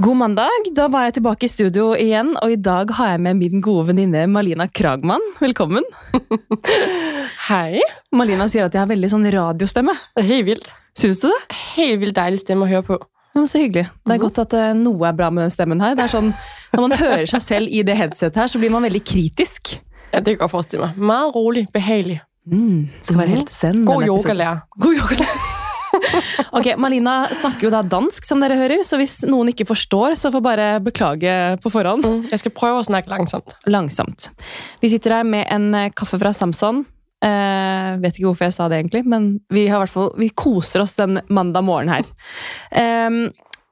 God mandag. Da var jeg tilbake i studio igjen, og i dag har jeg med min gode venninne Malina Kragman. Velkommen. Hej. Malina sier at jeg har veldig sånn radiostemme. Helt vildt. Syns du det? Helt vildt dejlig stemme at høre på. Ja, så hyggelig. Det er godt at eh, noe er bra med den stemmen her. Det er sånn, Når man hører seg selv i det headsetet her, så blir man veldig kritisk. Ja, det kan jeg forestille meg. Meget rolig, behagelig. Mm, skal være helt zen. God yogalærer. God yogalærer. ok, Malina snakker jo da dansk, som dere hører, så hvis noen ikke forstår, så får bare beklage på forhånd. Mm, Jeg skal prøve å snakke langsomt. Langsomt. Vi sitter her med en eh, kaffe fra Samson. Eh, vet ikke hvorfor jeg sa det, egentlig, men vi, har hvert fall, vi koser oss den mandag morgen her. Eh,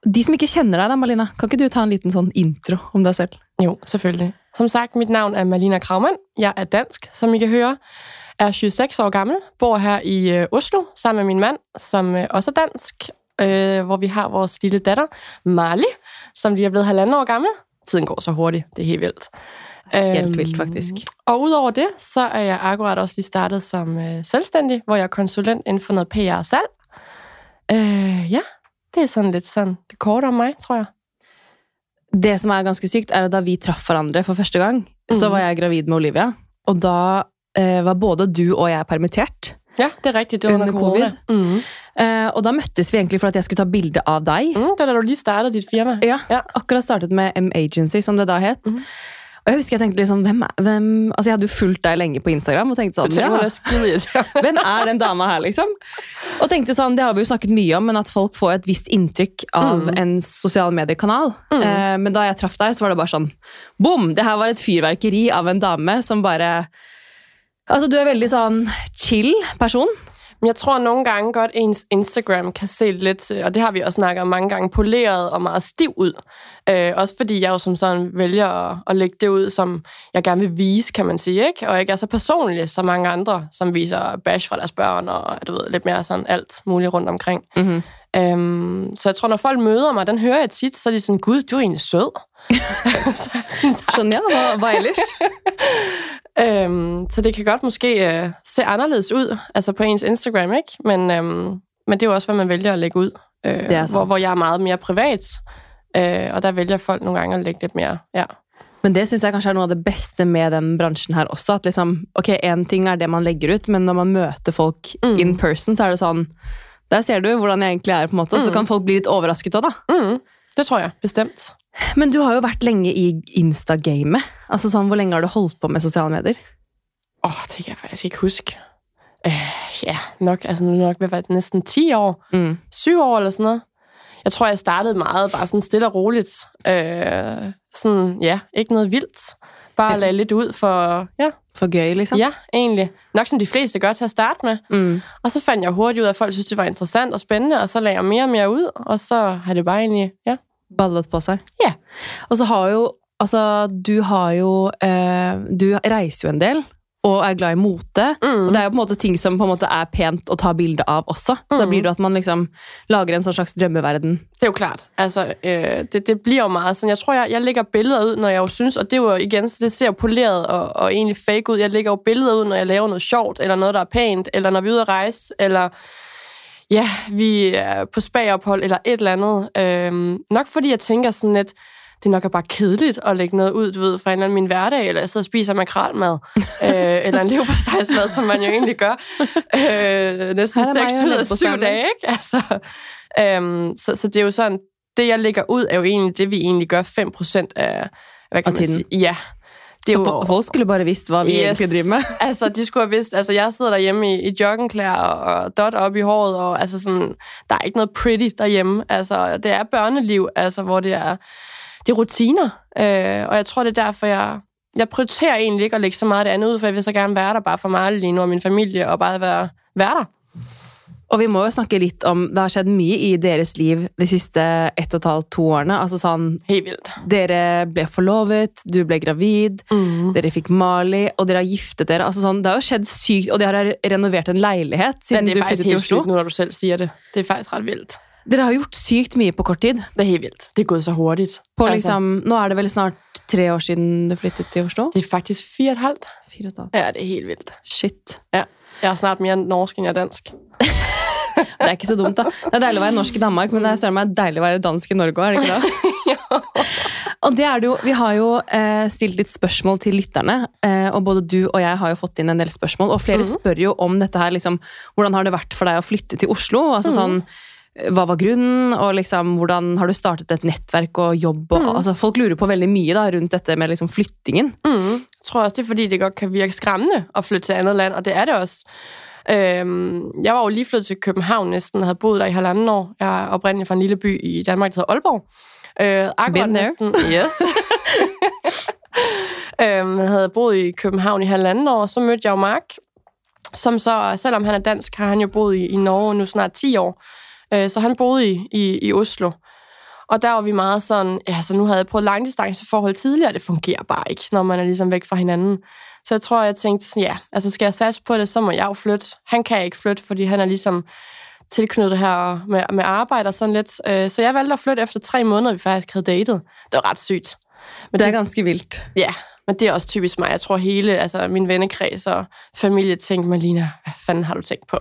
de som ikke kjenner deg, da, Malina, kan ikke du ta en liten sånn intro om deg selv? Jo, selvfølgelig. Som sagt, mit navn er Malina Kragman. Jeg er dansk, som I kan høre. Er 26 år gammel. Bor her i øh, Oslo sammen med min mand, som øh, også er dansk. Øh, hvor vi har vores lille datter, Marley, som lige er blevet halvanden år gammel. Tiden går så hurtigt. Det er helt vildt. Helt Øhm, vildt, faktisk. Og udover det, så er jeg akkurat også lige startet som øh, selvstændig, hvor jeg er konsulent inden for noget PR og salg. Øh, ja, det er sådan lidt sådan det korte om mig, tror jeg. Det som er ganske sykt, er at da vi traff hverandre for første gang, så Mhm. var jeg gravid med Olivia. Og da eh, var både du og jeg permittert. Ja, det er rigtigt. Det var under, Under corona. Mm. Eh, og da møttes vi egentlig for at jeg skulle ta bilde av deg. Mm, det var da du lige startede dit firma. Ja, Ja. akkurat startet med M-Agency, som det da het. Mhm. Og jeg husker jeg tenkte liksom, hvem, er- hvem Altså, jeg hadde jo fulgt deg lenge på Instagram og tenkte sånn, ja, hvem er den dama her, liksom? Og tenkte sånn, det har vi jo snakket mye om, men at folk får et visst inntrykk av Mm. en sosial mediekanal. Mm. Eh, men da jeg traff deg, så var det bare sånn, bom! Det her var et fyrverkeri av en dame som bare Altså, du er veldig sånn chill person. Men jeg tror nogle gange godt, ens Instagram kan se lidt, øh, og det har vi også snakket om mange gange, poleret og meget stiv ud. Øh, også fordi jeg jo som sådan vælger at, at lægge det ud, som jeg gerne vil vise, kan man sige. Ikke? Og ikke er så personlig som mange andre, som viser bash fra deres børn og du ved, lidt mere sådan alt muligt rundt omkring. Mhm. Øhm, så jeg tror, når folk møder mig, den hører jeg tit, så er de sådan, gud, du er egentlig sød. så, jeg sådan, tak. Skjønner jeg, hva, hva ellers? Øhm, så det kan godt måske øh, se anderledes ud, altså på ens Instagram, ikke? Men, øhm, men det er jo også, hvad man vælger at lægge ud. Øh, Det hvor, hvor jeg er meget mere privat, øh, og der vælger folk nogle gange at lægge lidt mere, ja. Men det synes jeg kanskje er noe av det beste med den bransjen her også. At liksom, ok, en ting er det man legger ut, men når man møter folk Mm. in person, så er det sånn Der ser du hvordan jeg egentlig er, på en måte. Så Mm. kan folk bli litt overrasket òg, da. Mm, det tror jeg, bestemt. Men du har jo vært lenge i Insta-gamet. Altså sånn, Hvor lenge har du holdt på med sosiale medier? Åh, det kan jeg faktisk ikke huske. Øh, ja, nok, altså nu nok ved at være næsten 10 år, Mm. 7 år eller sådan noget. Jeg tror, jeg startede meget bare sådan stille og roligt. Øh, sådan, ja, ikke noget vildt. Bare lagde lidt ud for, ja, For gøy, liksom? ja, egentlig. Nok som de fleste gør til at starte med. Mm. Og så fandt jeg hurtigt ud af, at folk synes, det var interessant og spændende, og så lagde jeg mere og mere ud, og så har det bare egentlig, ja. Ballet på seg. Ja. Og så har jo Altså, du har jo eh, Du reiser jo en del, og er glad i mote. Mm. Og det er jo på en måte ting som på en måte er pent å ta bilde av også. Så da Mm. blir det at man liksom lager en sånn slags drømmeverden. Det er jo klart. Altså, øh, det, det bliver jo meget sådan. Jeg tror, jeg, jeg lægger billeder ud, når jeg jo synes, og det er jo igen, så det ser jo poleret og, og egentlig fake ud. Jeg lægger jo billeder ud, når jeg laver noget sjovt, eller noget, der er pænt, eller når vi er ude at rejse, eller ja, vi er på spagophold, eller et eller andet. Øhm, nok fordi jeg tænker sådan lidt, det nok er bare kedeligt at lægge noget ud, du ved, fra en eller anden min hverdag, eller jeg sidder og spiser makralmad, øh, eller en leverpostejsmad, som man jo egentlig gør, øh, næsten Her er mig 6 og ud af 7 leverpostejen, dage, ikke? Altså, øhm, så, så det er jo sådan, det jeg lægger ud, er jo egentlig det, vi egentlig gør 5% af, hvad kan Af man sige? Ja. Det er Så fo- folk skulle bare visst hva vi egentlig driver med. altså, de skulle have vidst, altså jeg sidder derhjemme i, i joggingklæder og, og dot op i håret, og altså sådan, der er ikke noget pretty derhjemme. Altså, det er børneliv, altså, hvor det er, det er rutiner. Øh, og jeg tror, det er derfor, jeg, jeg prioriterer egentlig ikke at lægge så meget af det andet ud, for jeg vil så gerne være der bare for mig lige nu og min familie, og bare være, være der. Og vi må jo snakke litt om Det har skjedd mye i deres liv de siste ett og et halvt, to årene. Altså sånn Helt vildt. Dere ble forlovet, du ble gravid, Mm. dere fikk Mali, og dere har giftet dere. Altså sånn, det har jo skjedd sykt, og dere har renovert en leilighet Men siden det du flyttet til Oslo. sygt nu, når du selv siger det. Det er faktisk ret vildt. Dere har gjort sykt mye på kort tid. Det er helt vildt. Det er gået så hurtigt. På Altså, liksom, nå er det vel snart tre år siden du flyttet til Oslo? det er faktisk fire og et halvt. Fire og et halvt. Ja, det er helt vildt. Shit. Jeg er snart mere norsk, end jeg er dansk. Det er ikke så dumt, da. Det er deilig å være norsk i Danmark, men det er meg deilig å være dansk i Norge òg, er det ikke det? ja, Og det er det jo, Vi har jo eh, stilt litt spørsmål til lytterne, eh, og både du og jeg har jo fått inn en del spørsmål. Og flere Mhm. spør jo om dette her, liksom, hvordan har det vært for deg å flytte til Oslo? Altså Mhm. sånn, eh, Hva var grunnen, og liksom, hvordan har du startet et nettverk og jobb? Og, Mhm. altså, folk lurer på veldig mye da, rundt dette med liksom, flyttingen. Mm. Jeg tror også, det er fordi, det godt kan virke skræmmende at flytte til andet land, og det er det også. Øhm, jeg var jo lige flyttet til København næsten, og havde boet der i halvanden år. Jeg er oprindeligt fra en lille by i Danmark, der hedder Aalborg. Øh, akkurat næsten, yes. øhm, jeg havde boet i København i halvanden år, og så mødte jeg jo Mark, som så, selvom han er dansk, har han jo boet i, i Norge nu snart 10 år. Øh, så han boede i, i, i Oslo. Og der var vi meget sådan, ja, så nu havde jeg prøvet langdistanceforhold tidligere, det fungerer bare ikke, når man er ligesom væk fra hinanden. Så jeg tror, jeg tænkte, ja, altså skal jeg satse på det, så må jeg jo flytte. Han kan ikke flytte, fordi han er ligesom tilknyttet her med, med arbejde og sådan lidt. Øh, Så jeg valgte at flytte efter tre måneder, vi faktisk havde datet. Det var ret sygt. Men Det er ganske vildt. Ja, men det er også typisk mig. Jeg tror hele altså, min vennekreds og familie tænkte, Malina, hvad fanden har du tænkt på?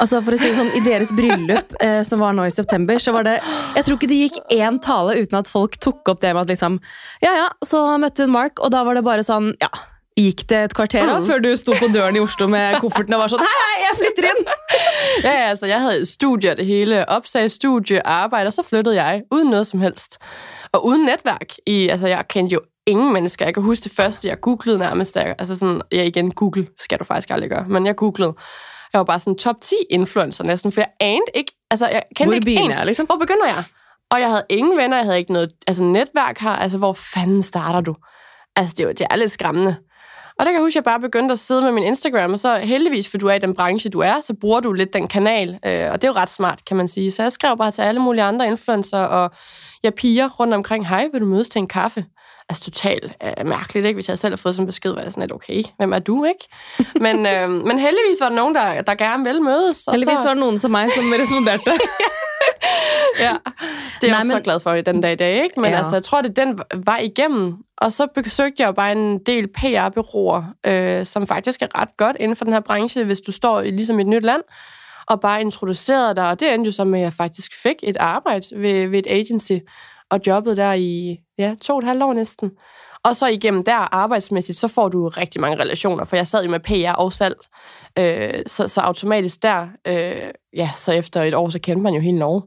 Altså for å si det sånn, I deres bryllup, eh, som var nå i september, så var det Jeg tror ikke det gikk én tale uten at folk tok opp det med at liksom Ja, ja, så møtte hun Mark, og da var det bare sånn Ja. Gikk det et kvarter da, Mm. før du sto på døren i Oslo med kofferten og var sånn Hei, hei, jeg flytter inn! Ja, ja, altså, jeg havde et studie og det hele, opsag, studie, arbejde, og så flyttede jeg uden noget som helst. Og uden netværk. I, altså, jeg kendte jo ingen mennesker. Jeg kan huske det første, jeg googlede nærmest. Jeg, altså sådan, ja, igen, Google skal du faktisk aldrig gøre, men jeg googlede. Jeg var bare sådan top 10 influencer næsten, for jeg anede ikke, altså jeg kendte Hvor ikke en. jeg, liksom? Hvor begynder jeg? Og jeg havde ingen venner, jeg havde ikke noget altså netværk her. Altså, hvor fanden starter du? Altså, det, er jo- det er lidt skræmmende. Og der kan jeg huske, at jeg bare begyndte at sidde med min Instagram, og så heldigvis, for du er i den branche, du er, så bruger du lidt den kanal, øh, og det er jo ret smart, kan man sige. Så jeg skrev bare til alle mulige andre influencer, og jeg piger rundt omkring, hej, vil du mødes til en kaffe? Altså totalt øh, mærkeligt, ikke? Hvis jeg selv har fået sådan en besked, var jeg sådan lidt, okay, hvem er du, ikke? Men, øh, men heldigvis var der nogen, der, der gerne ville mødes. Og Heldigvis så, var det noen som meg som responderte. Ja, det er jeg Nej, også men- så glad for i den dag i dag, ikke? Men Ja. ja. altså, jeg tror, det er den vej igennem. Og så besøgte jeg jo bare en del PR-byråer, øh, som faktisk er ret godt inden for den her branche, hvis du står i ligesom et nyt land, og bare introducerede dig. Og det endte jo så med, at jeg faktisk fik et arbejde ved, ved et agency, og jobbet der i ja, to og et halvt år næsten. Og så igennem der arbejdsmæssigt, så får du rigtig mange relationer, for jeg sad jo med PR og salg. Øh, så, så automatisk der, øh, ja, så efter et år, så kendte man jo hele Norge.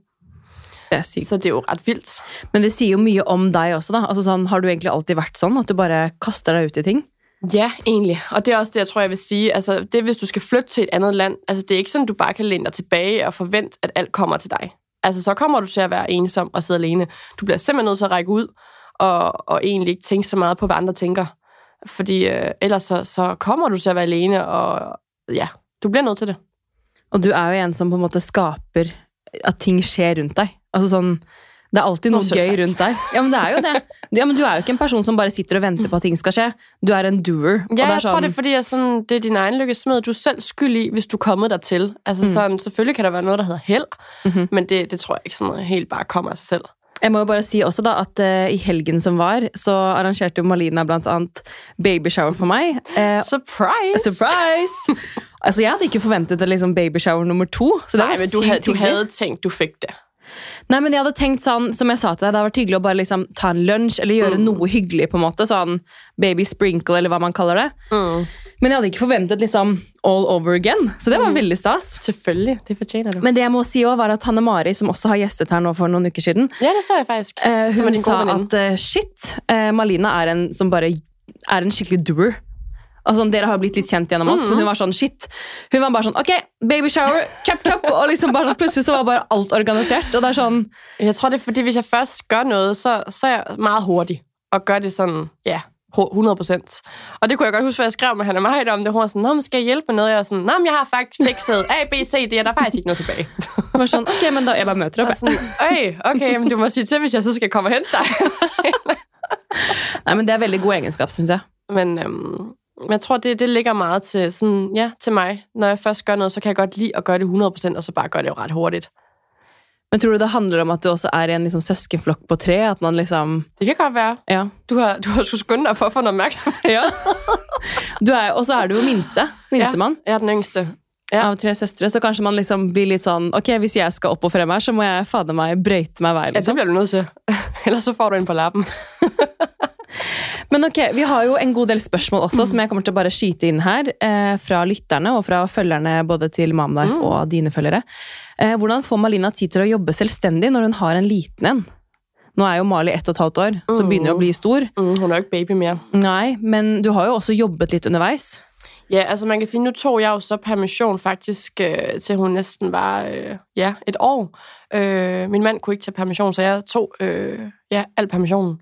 Er sykt. Så det er jo ret vildt. Men det sier jo mye om deg også, da. Altså sånn, Har du egentlig alltid vært sånn? At du bare kaster deg ut i ting? Ja, egentlig. Og det er også det, jeg tror, jeg vil sige. Altså, det er, hvis du skal flytte til et andet land. Altså, det er ikke sådan, du bare kan læne dig tilbage og forvente, at alt kommer til dig. Altså, så kommer du til at være ensom og sidde alene. Du bliver simpelthen nødt til at række ud og, og egentlig ikke tænke så meget på, hvad andre tænker. Fordi øh, ellers så, så kommer du til at være alene, og ja, du bliver nødt til det. Og du er jo en som på en måte skaper at ting skjer rundt deg. Altså sånn, Det er alltid noe gøy rundt deg. Ja, men det er jo det. Ja, men Du er jo ikke en person som bare sitter og venter på at ting skal skje. Du er en doer. det Ja, jeg tror, sånn, det er fordi, sådan, det er din egen lykkesmed. Du er selv skyld i, hvis du er kommet dertil. Altså, Mm. mm. sådan, selvfølgelig kan der være noget, der hedder held, Mhm. men det, det tror jeg ikke helt bare kommer af sig selv. Jeg må bare si også da at eh, i helgen som var, så arrangerte Malina blant annet babyshower for meg. Eh, Surprise! surprise! altså, jeg hadde ikke forventet et liksom babyshower nummer to. Så det Nej, var men du havde, du havde tænkt, du fik det. Nei, men jeg hadde tenkt sånn, som jeg sa til deg, det hadde vært hyggelig å bare liksom ta en lunsj, eller gjøre Mm. noe hyggelig på en måte, sånn baby sprinkle, eller hva man kaller det. Mm. Men jeg hadde ikke forventet liksom all over again, så det var veldig stas. Selvfølgelig, det fortjener du. Men det jeg må si også var at Hanne Mari, som også har gjestet her nå for noen uker siden, Ja, det så jeg faktisk. eh, Som er hun din sa gode at eh, shit, eh, Malina er en som bare er en skikkelig doer. Altså, dere har jo blitt litt kjent gjennom oss, Mhm. men hun var sånn shit. Hun var bare sånn ok, baby shower, chop chop, og liksom bare sånn, plutselig så var bare alt organisert. Og det er sånn Jeg tror, det er fordi, hvis jeg først gør noget, så, så er jeg meget hurtig. Og gør det sådan, ja, 100 procent. Og det kunne jeg godt huske, for jeg skrev med Hanna Majt om det. Hun var sådan, Nå, men skal jeg hjælpe med noget? Jeg var sådan, Nå, men jeg har faktisk fikset A, B, C, D, og der er faktisk ikke noget tilbage. Det var sånn, ok, men da, Jeg bare møter opp. Og sådan, Øj, okay, men du må sige til, hvis jeg så skal komme og hente dig. Nei, men Det er veldig god egenskap, syns jeg. men, øhm, men jeg tror, det, det ligger meget til, sådan, ja, til mig. Når jeg først gør noget, så kan jeg godt lide at gøre det 100 procent, og så bare gøre det jo ret hurtigt. Men tror du det handler om at du også er i en liksom, søskenflokk på tre? At man liksom Det kan godt være. Ja. Du har, du har skulle skynde dig for at få noget opmærksomhed. ja. Du er, og så er du jo minste. Minstemann. Jeg er den yngste. Ja. av tre søstre, så kanskje man liksom blir litt sånn Ok, hvis jeg skal opp og frem her, så må jeg fader meg brøyte meg vei. Ja, det Liksom. bliver du nødt til. Ellers så får du en på lappen. Men ok, vi har jo en god del spørsmål også, som jeg kommer til å bare skyte inn her. Eh, fra lytterne og fra følgerne både til Mamlife Mm. og dine følgere. Eh, hvordan får Malina tid til å jobbe selvstendig når hun har en liten en? Nå er jo Mali ett og et halvt år, så Mm. begynner jo å bli stor. Mm, hun er jo ikke baby mere. Nei, men du har jo også jobbet litt underveis. Ja, altså man kan sige, nu tog jeg jo så permission faktisk, øh, til hun næsten var øh, ja, et år. Øh, min mand kunne ikke tage permission, så jeg tog øh, ja, al permissionen.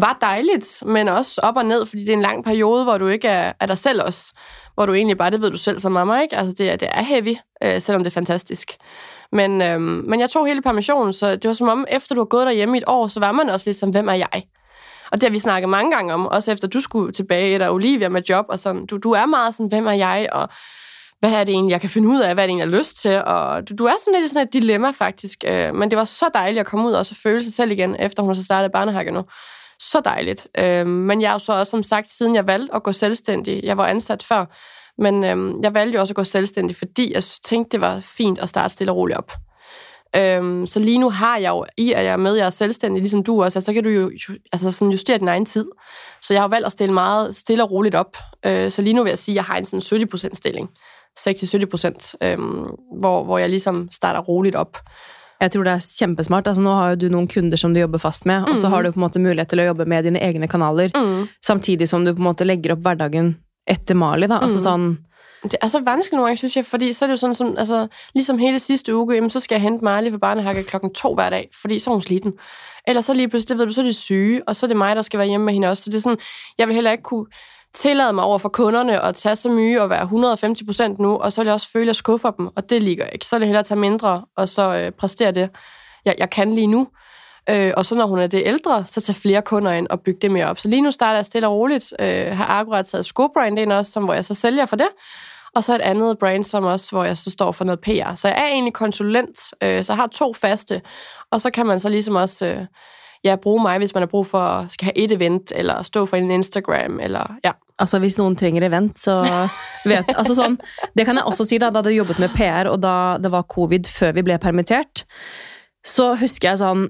Var dejligt, men også op og ned, fordi det er en lang periode, hvor du ikke er, er dig selv også. Hvor du egentlig bare, det ved du selv som mamma, ikke? Altså det, det er heavy, øh, selvom det er fantastisk. Men, øh, men jeg tog hele permissionen, så det var som om, efter du har gået derhjemme i et år, så var man også lidt som, hvem er jeg? Og det har vi snakket mange gange om, også efter du skulle tilbage, eller Olivia med job, og sådan. Du, du er meget sådan, hvem er jeg, og hvad er det egentlig, jeg kan finde ud af, hvad er det egentlig, jeg har lyst til, og du, du er sådan lidt i sådan et dilemma faktisk. Øh, men det var så dejligt at komme ud og så føle sig selv igen, efter hun har så startet barnehage nu. Så dejligt. Øh, men jeg er jo så også, som sagt, siden jeg valgte at gå selvstændig, jeg var ansat før, men øh, jeg valgte jo også at gå selvstændig, fordi jeg tænkte, det var fint at starte stille og roligt op. Øhm, så lige nu har jeg jo, i at jeg er med, jeg er selvstændig, ligesom du også, altså, så kan du jo altså sådan justere din egen tid. Så jeg har valgt at stille meget stille og roligt op. Øh, så lige nu vil jeg sige, at jeg har en sådan 70% stilling. 60-70%, øhm, hvor, hvor jeg ligesom starter roligt op. Jeg tror det er kjempesmart. Altså, nå har jo du noen kunder som du jobber fast med, og så har du på en måte mulighet til å jobbe med dine egne kanaler, Mm. samtidig som du på en måte legger opp hverdagen etter Mali. da. Altså Mhm. sånn, Det er så vanskeligt nogle gange, synes jeg, fordi så er det jo sådan, som, altså, ligesom hele sidste uge, jamen, så skal jeg hente Marley på barnehage klokken to hver dag, fordi så er hun sliten. Eller så lige pludselig, det ved du, så er de syge, og så er det mig, der skal være hjemme med hende også. Så det er sådan, jeg vil heller ikke kunne tillade mig over for kunderne at tage så mye og være 150 procent nu, og så vil jeg også føle, at jeg skuffer dem, og det ligger ikke. Så er det hellere tage mindre, og så øh, præstere det, jeg, jeg kan lige nu. Øh, og så når hun er det ældre, så tager flere kunder ind og bygger det mere op. Så lige nu starter jeg stille og roligt. Øh, har akkurat taget Scobrand ind også, som, hvor jeg så sælger for det. Og så et andet brand, som også, hvor jeg så står for noget PR. Så jeg er egentlig konsulent, øh, så jeg har to faste, og så kan man så ligesom også øh, ja, bruge mig, hvis man har brug for at skal have et event, eller stå for en Instagram, eller ja. altså Hvis noen trenger event, så vet altså sånn, Det kan jeg også si, da da du jobbet med PR, og da det var covid før vi ble permittert, så husker jeg sånn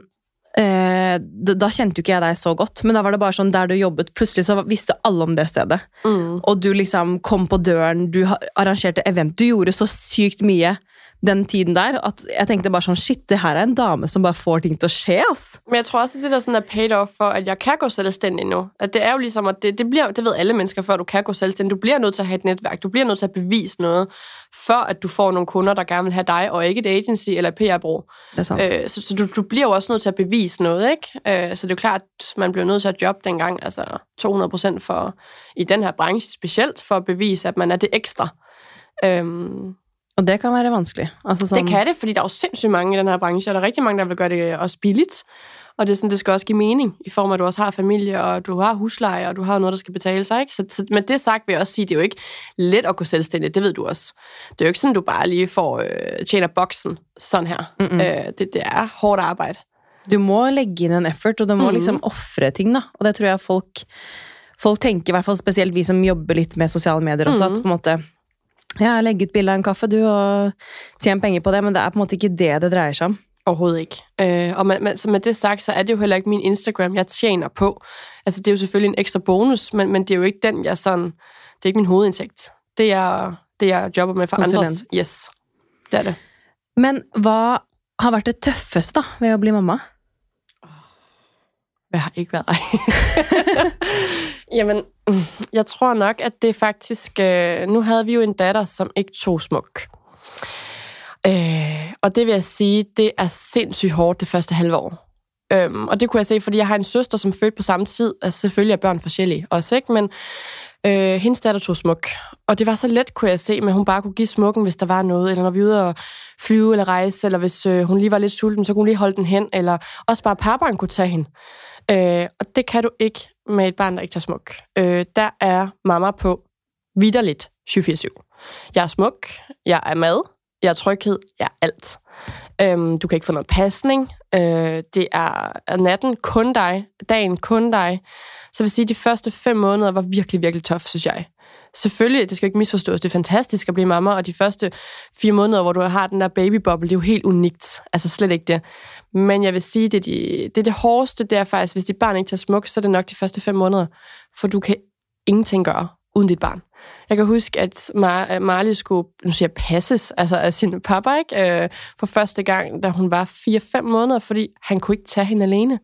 eh, da, da kjente jo ikke jeg deg så godt, men da var det bare sånn der du jobbet, plutselig så visste alle om det stedet. Mm. Og du liksom kom på døren, du arrangerte event. Du gjorde så sykt mye den tiden der at jeg tenkte bare sånn Shit, det her er en dame som bare får ting til å skje, ass. Men jeg tror også, det der sådan er paid off for, at jeg kan gå selvstændig nu. At det er jo ligesom, at det, det, bliver, det ved alle mennesker, før du kan gå selvstændig. Du bliver nødt til at have et netværk. Du bliver nødt til at bevise noget, før at du får nogle kunder, der gerne vil have dig, og ikke et agency eller er sant. Øh, så så du, du bliver jo også nødt til at bevise noget, ikke? Øh, så det er jo klart, at man bliver nødt til at jobbe dengang, altså 200 procent for, i den her branche specielt, for at bevise, at man er det ekstra. Øhm, Og det kan være vanskelig. Altså, sånn, det kan det, fordi der er jo sindssygt mange i den her branche, og der er rigtig mange, der vil gøre det også billigt. Og det, er sådan, det skal også give mening, i form af, at du også har familie, og du har husleje, og du har noget, der skal betale sig. Ikke? Så, så med det sagt vil jeg også sige, det er jo ikke let at gå selvstændig, det ved du også. Det er jo ikke sådan, du bare lige får øh, tjener boksen sådan her. Mm-mm. Øh, det, det er hårdt arbejde. Du må legge inn en effort, og du må Mhm. liksom ofre ting. da. Og det tror jeg folk folk tenker, i hvert fall spesielt vi som jobber litt med sosiale medier også, Mhm. at på en måte ja, legg ut bilde av en kaffe, du, og tjen penger på det, men det er på en måte ikke det det dreier seg om. Overhovedet ikke. Øh, og med, med, så med det sagt, så er det jo heller ikke min Instagram, jeg tjener på. Altså, det er jo selvfølgelig en ekstra bonus, men, men det er jo ikke den, jeg sådan... Det er ikke min hovedindtægt. Det er det, jeg jobber med for andres. Konsulent. Yes, det er det. Men hva har vært det tøffeste da, ved å bli mamma? Hvad har ikke været? Jamen, jeg tror nok, at det faktisk... Øh, nu havde vi jo en datter, som ikke tog smuk. Øh, og det vil jeg sige, det er sindssygt hårdt det første halve år. Øhm, og det kunne jeg se, fordi jeg har en søster, som fødte på samme tid. Altså selvfølgelig er børn forskellige også, ikke? Men øh, hendes datter tog smuk. Og det var så let, kunne jeg se, men hun bare kunne give smukken, hvis der var noget. Eller når vi var ude og flyve eller rejse, eller hvis øh, hun lige var lidt sulten, så kunne hun lige holde den hen. Eller også bare paparen kunne tage hende. Øh, og det kan du ikke med et barn, der ikke tager smuk. Øh, der er mamma på vidderligt 24-7. Jeg er smuk, jeg er mad, jeg er tryghed, jeg er alt. Øhm, du kan ikke få noget pasning. Øh, det er, natten kun dig, dagen kun dig. Så jeg vil sige, at de første fem måneder var virkelig, virkelig tof, synes jeg selvfølgelig, det skal jo ikke misforstås, det er fantastisk at blive mamma, og de første fire måneder, hvor du har den der babybobble, det er jo helt unikt. Altså slet ikke det. Men jeg vil sige, det er, de, det, er det hårdeste, det er faktisk, hvis dit barn ikke tager smuk, så er det nok de første fem måneder, for du kan ingenting gøre uden dit barn. Jeg kan huske, at Mar- Marley skulle, nu siger jeg, passes altså af sin pappa, ikke? Øh, for første gang, da hun var 4-5 måneder, fordi han kunne ikke tage hende alene.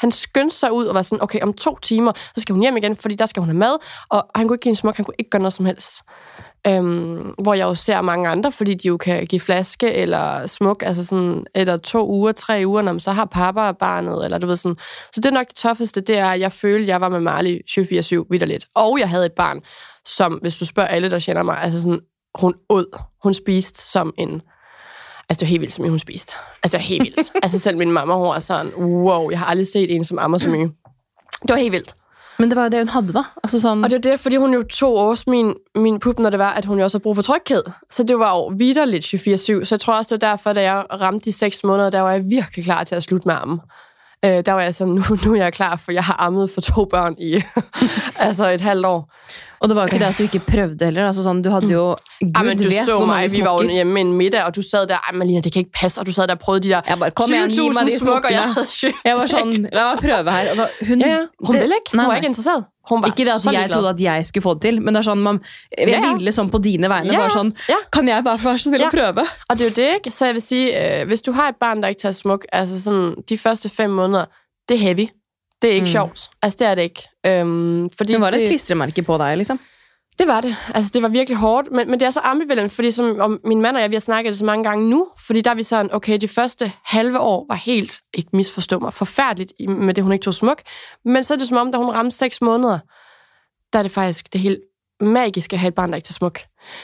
Han skyndte sig ud og var sådan, okay, om to timer, så skal hun hjem igen, fordi der skal hun have mad, og han kunne ikke give en smuk, han kunne ikke gøre noget som helst. Øhm, hvor jeg jo ser mange andre, fordi de jo kan give flaske eller smuk, altså sådan et eller to uger, tre uger, når man så har pappa barnet, eller du ved sådan. Så det er nok det tougheste, det er, at jeg følte, at jeg var med Marley 24-7 vidderligt. Og jeg havde et barn, som, hvis du spørger alle, der kender mig, altså sådan, hun åd. Hun spiste som en... Altså, det var helt vildt, som hun spiste. Altså, det var helt vildt. altså, selv min mamma, hun var sådan, wow, jeg har aldrig set en, som ammer så mye. Det var helt vildt. Men det var jo det, hun havde, da. Altså sådan... Og det er det, fordi hun jo tog også min, min pup, når det var, at hun jo også har brug for tryghed. Så det var jo vidderligt 24-7. Så jeg tror også, det var derfor, da jeg ramte de seks måneder, der var jeg virkelig klar til at slutte med armen. Øh, der var jeg sådan, nu, nu er jeg klar, for jeg har ammet for to børn i altså et halvt år. Og det var ikke det, at du ikke prøvede heller. Altså sådan, du havde jo... Gud, Ja, men du vet, så mig, vi var jo hjemme en middag, og du sad der, ej Malina, det kan ikke passe, og du sad der og prøvede de der Jeg bare, kom igjen, gi meg de 20.000 smuk, og jeg havde sygt. Jeg var sånn, la meg prøve her. Hun, Ja, ja. Hun det- ville ikke. Hun var ikke interesseret. Hun var Ikke det at så jeg ligeglad. trodde at jeg skulle få det til, men det er sånn, man, jeg Ja, ville sånn på dine vegne. Ja, Bare sånn, ja. kan jeg bare være så snill Ja. å prøve? Og det er jo det, ikke? Så jeg vil sige, øh, hvis du har et barn, der ikke tager smuk, altså sådan de første fem måneder, det er heavy. Det er ikke Mm. sjovt. Altså, det er det ikke. Øhm, fordi Men var det et det, klistremerke på dig, liksom? Det var det. Altså, det var virkelig hårdt. Men, men det er så ambivalent, fordi som, om min mand og jeg, vi har snakket det så mange gange nu, fordi der er vi sådan, okay, de første halve år var helt, ikke misforstå mig, forfærdeligt med det, hun ikke tog smuk. Men så er det som om, da hun ramte seks måneder, der er det faktisk det helt magiske at have et barn, der ikke tager smuk.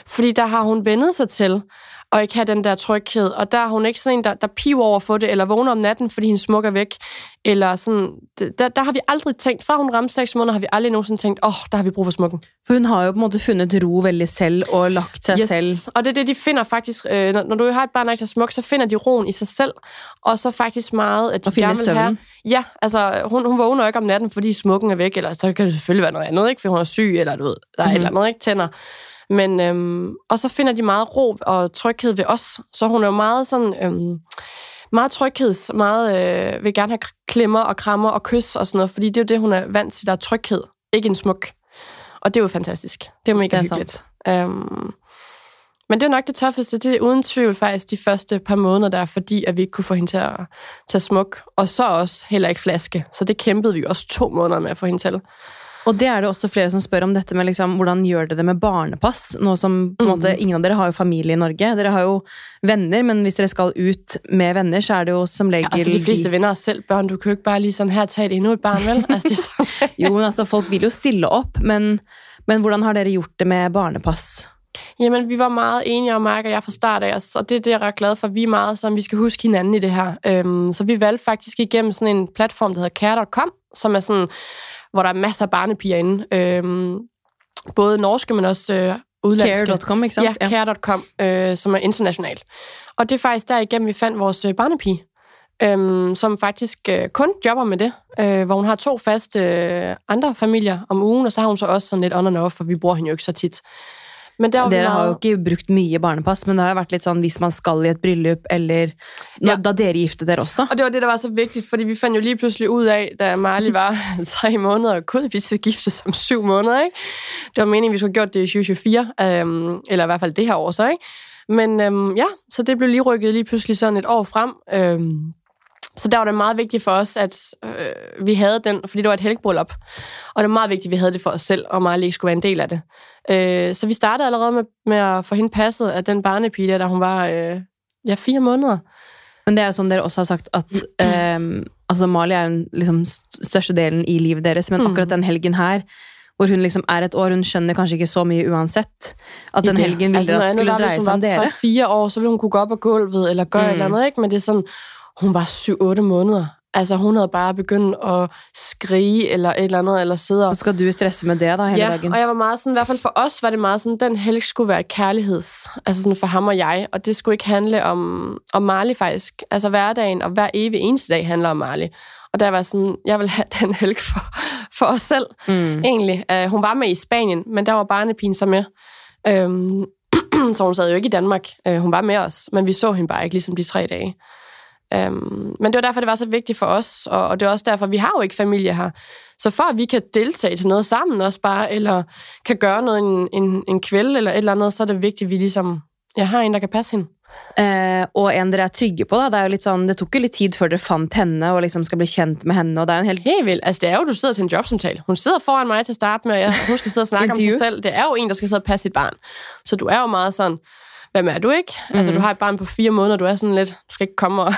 Fordi der har hun vendet sig til og ikke have den der tryghed. Og der er hun ikke sådan en, der, der piver over for det, eller vågner om natten, fordi hendes smuk er væk. Eller sådan, der, der har vi aldrig tænkt, fra hun ramte seks måneder, har vi aldrig nogensinde tænkt, åh, oh, der har vi brug for smukken. For hun har jo på en måte fundet ro veldig selv og lagt sig selv. Og det er det, de finder faktisk, øh, når, når du har et barn, der ikke er smuk, så finder de roen i sig selv, og så faktisk meget, at de Og gerne vil have... Ja, altså hun, hun vågner ikke om natten, fordi smukken er væk, eller så kan det selvfølgelig være noget andet, ikke? fordi hun er syg, eller du ved, der er mm-hmm. et eller andet, ikke? Tænder. Men, øhm, og så finder de meget ro og tryghed ved os, så hun er jo meget sådan... Øhm, meget tryghed, meget øh, vil gerne have klemmer og krammer og kys og sådan noget, fordi det er jo det, hun er vant til, der er tryghed, ikke en smuk. Og det er jo fantastisk. Det er jo mega Det er hyggeligt. Um, men det er nok det tougheste, det er uden tvivl faktisk de første par måneder der, fordi at vi ikke kunne få hende til at tage smuk. Og så også heller ikke flaske. Så det kæmpede vi også to måneder med at få hende til. Og det er det også flere som spør om dette med liksom, hvordan gjør det det med barnepass? Nå som på en måte, Mhm. Ingen av dere har jo familie i Norge. Dere har jo venner, men hvis dere skal ut med venner, så er det jo som regel Ja, altså de fleste venner os selv børn. Du kan jo ikke bare lige sådan her tage et endnu et barn, vel? Altså, sådan, Jo, men altså, folk vil jo stille op, men, men hvordan har dere gjort det med barnepass? Jamen, vi var meget enige om, Mark og jeg fra start af, og det er det, jeg er ret glad for. Vi er meget sådan, vi skal huske hinanden i det her. Øhm, så vi valgte faktisk igennem sådan en platform, der hedder care.com, som er sådan, hvor der er masser af barnepiger inde. Øhm, både norske, men også øh, udlandske. Care.com, ikke sant? Ja, care.com, øh, som er internationalt. Og det er faktisk derigennem, vi fandt vores øh, barnepige, øhm, som faktisk øh, kun jobber med det, øh, hvor hun har to faste øh, andre familier om ugen, og så har hun så også sådan lidt on and off, for vi bruger hende jo ikke så tit. Men Dere har jo ikke brukt mye barnepass, men det har jo vært litt sånn hvis man skal i et bryllup, eller når, Ja. da dere giftet dere også. Og det var det, der var så vigtigt, fordi vi fandt jo lige pludselig ud af, da Marley var tre måneder, gud, vi skal gifte som syv måneder, ikke? Det var meningen, vi skulle have gjort det i 2024, øhm, eller i hvert fald det her år så, ikke? Men øhm, ja, så det blev lige rykket lige pludselig sådan et år frem. Øhm, så der var det meget vigtigt for os, at øh, vi havde den, fordi det var et helgbryllup. Og det var meget vigtigt, at vi havde det for os selv, og Marley ikke skulle være en del af det. Øh, så vi startede allerede med, med at få hende passet af den barnepige, der, da hun var øh, ja, fire måneder. Men det er jo sånn dere også har sagt at ehm, altså Mali er den liksom, st- største delen i livet deres, men Mm. akkurat den helgen her, hvor hun liksom er et år, hun skjønner kanskje ikke så mye uansett, at den helgen ville altså, dere at skulle dreie seg om hun var dere. 3-4 år, så ville hun kunne gå op på gulvet, eller gøre Mm. mm. et eller andet, ikke? Men det er sådan, hun var 7-8 måneder. Altså, hun havde bare begyndt at skrige eller et eller andet, eller sidde og... Så skal du stresse med det da, hele Ja, dagen? og jeg var meget sådan, i hvert fald for os var det meget sådan, den helg skulle være et kærligheds, altså sådan for ham og jeg, og det skulle ikke handle om, om Marley faktisk. Altså hverdagen og hver evig eneste dag handler om Marley. Og der var sådan, jeg vil have den helg for, for os selv, Mm. egentlig. Uh, hun var med i Spanien, men der var barnepigen så med. Øhm, så hun sad jo ikke i Danmark. Uh, hun var med os, men vi så hende bare ikke ligesom de tre dage. Um, men det var derfor, det var så vigtigt for os, og, og det er også derfor, vi har jo ikke familie her. Så for at vi kan deltage til noget sammen også bare, eller kan gøre noget en, en, en kvæld eller et eller andet, så er det vigtigt, at vi ligesom ja, har en, der kan passe hende. Eh, og en dere er trygge på. da. Det er jo litt sånn, det tok jo litt tid før dere fant henne og liksom skal bli kjent med henne. og det er en helt... Helt vildt. Altså, det er jo, du sidder til en jobsamtale. Hun sidder foran mig til at starte med, og jeg, hun skal sidde og snakke om sig selv. Det er jo en, der skal sidde og passe sit barn. Så du er jo meget sådan, hvem er du ikke? Mm. Altså, du har et barn på fire måneder, du er sådan lidt, du skal ikke komme og...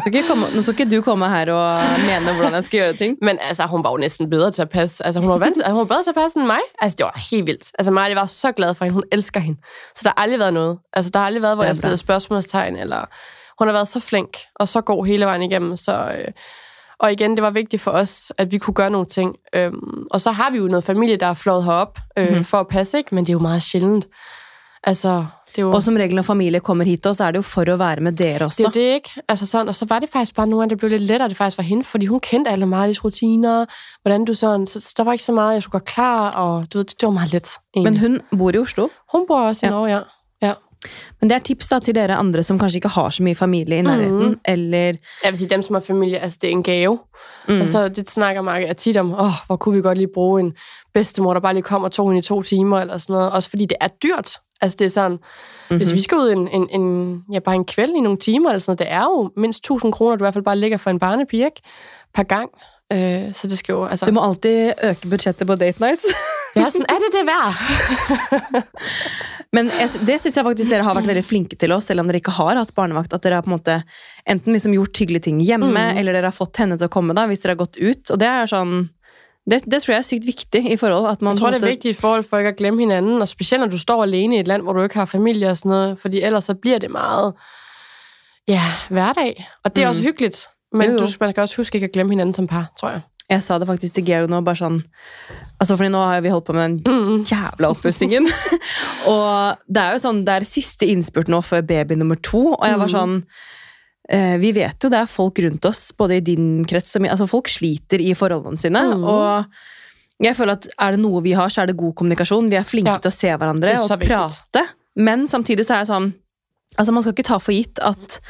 Skal ikke komme, nå skal ikke du komme her og mene hvordan jeg skal gjøre ting. Men altså, hun var jo næsten bedre til at passe. Altså, hun var, vant hun var bedre til at passe end mig. Altså, det var helt vildt. Altså, Maja var så glad for hende. Hun elsker hende. Så der har aldrig været noget. Altså, der har aldrig været, hvor er jeg stillede spørgsmålstegn, eller... Hun har været så flink og så god hele vejen igennem, så... Øh, og igen, det var vigtigt for os, at vi kunne gøre nogle ting. Øhm, og så har vi jo noget familie, der er flået herop øh, mm-hmm. for at passe, ikke? men det er jo meget sjældent. Altså, jo... Og som regel når familie kommer hit, også, så er det jo for å være med dere Det er også. jo det, ikke? Altså sådan, og så var det faktisk bare nogle af det blev lidt lettere, det faktisk var hende, fordi hun kendte alle Marlies rutiner, hvordan du sådan, så, så der var ikke så meget, jeg skulle gøre klar, og du ved, det, var meget let. Egentlig. Men hun bor i Oslo. hun bor også i Ja. Norge, ja. ja. Men det er tips da til dere andre som kanskje ikke har så mye familie i nærheten. Mhm. Eller Jeg vil sige, dem som har familie, altså det er en gave. mm. Mm. Altså det snakker Marke tit om, åh, hvor kunne vi godt lige bruge en bedstemor, der bare lige kom og tog hende i to timer, eller sådan noget. Også fordi det er dyrt. Altså det er sådan, mm-hmm. hvis vi skal ud en, en, en, ja, bare en kvæld i nogle timer, eller sådan noget, det er jo mindst 1000 kroner, du i hvert fald bare ligger for en barnepige, ikke? Per gang. Øh, så det skal jo, altså... Du må alltid øke budsjettet på date nights. Ja, sådan er det det værd. Men jeg, det syns jeg faktisk dere har vært veldig flinke til oss, selv om dere ikke har hatt barnevakt. At dere har på en måte enten liksom gjort hyggelige ting hjemme, Mm. eller dere har fått henne til å komme da, hvis dere har gått ut. Og det er sånn det, det tror jeg er sykt viktig i forhold. At man Jeg tror, det er vigtigt i forhold for ikke at glemme hinanden, og specielt når du står alene i et land, hvor du ikke har familie og sådan noget, fordi ellers så bliver det meget, ja, hverdag. Og det er Mm. også hyggeligt, men Jo, jo. du man skal også huske ikke at glemme hinanden som par, tror jeg. Jeg sa det faktisk til Georg nå, bare sånn Altså, fordi nå har vi holdt på med den jævla oppussingen. og det er jo sånn, det er siste innspurt nå før baby nummer to, og jeg var Mm. sånn Vi vet jo det er folk rundt oss, både i din krets og min Altså, folk sliter i forholdene sine, Mm. og jeg føler at er det noe vi har, så er det god kommunikasjon. Vi er flinke Ja. til å se hverandre er og viktig. prate. Men samtidig så er jeg sånn Altså, man skal ikke ta for gitt at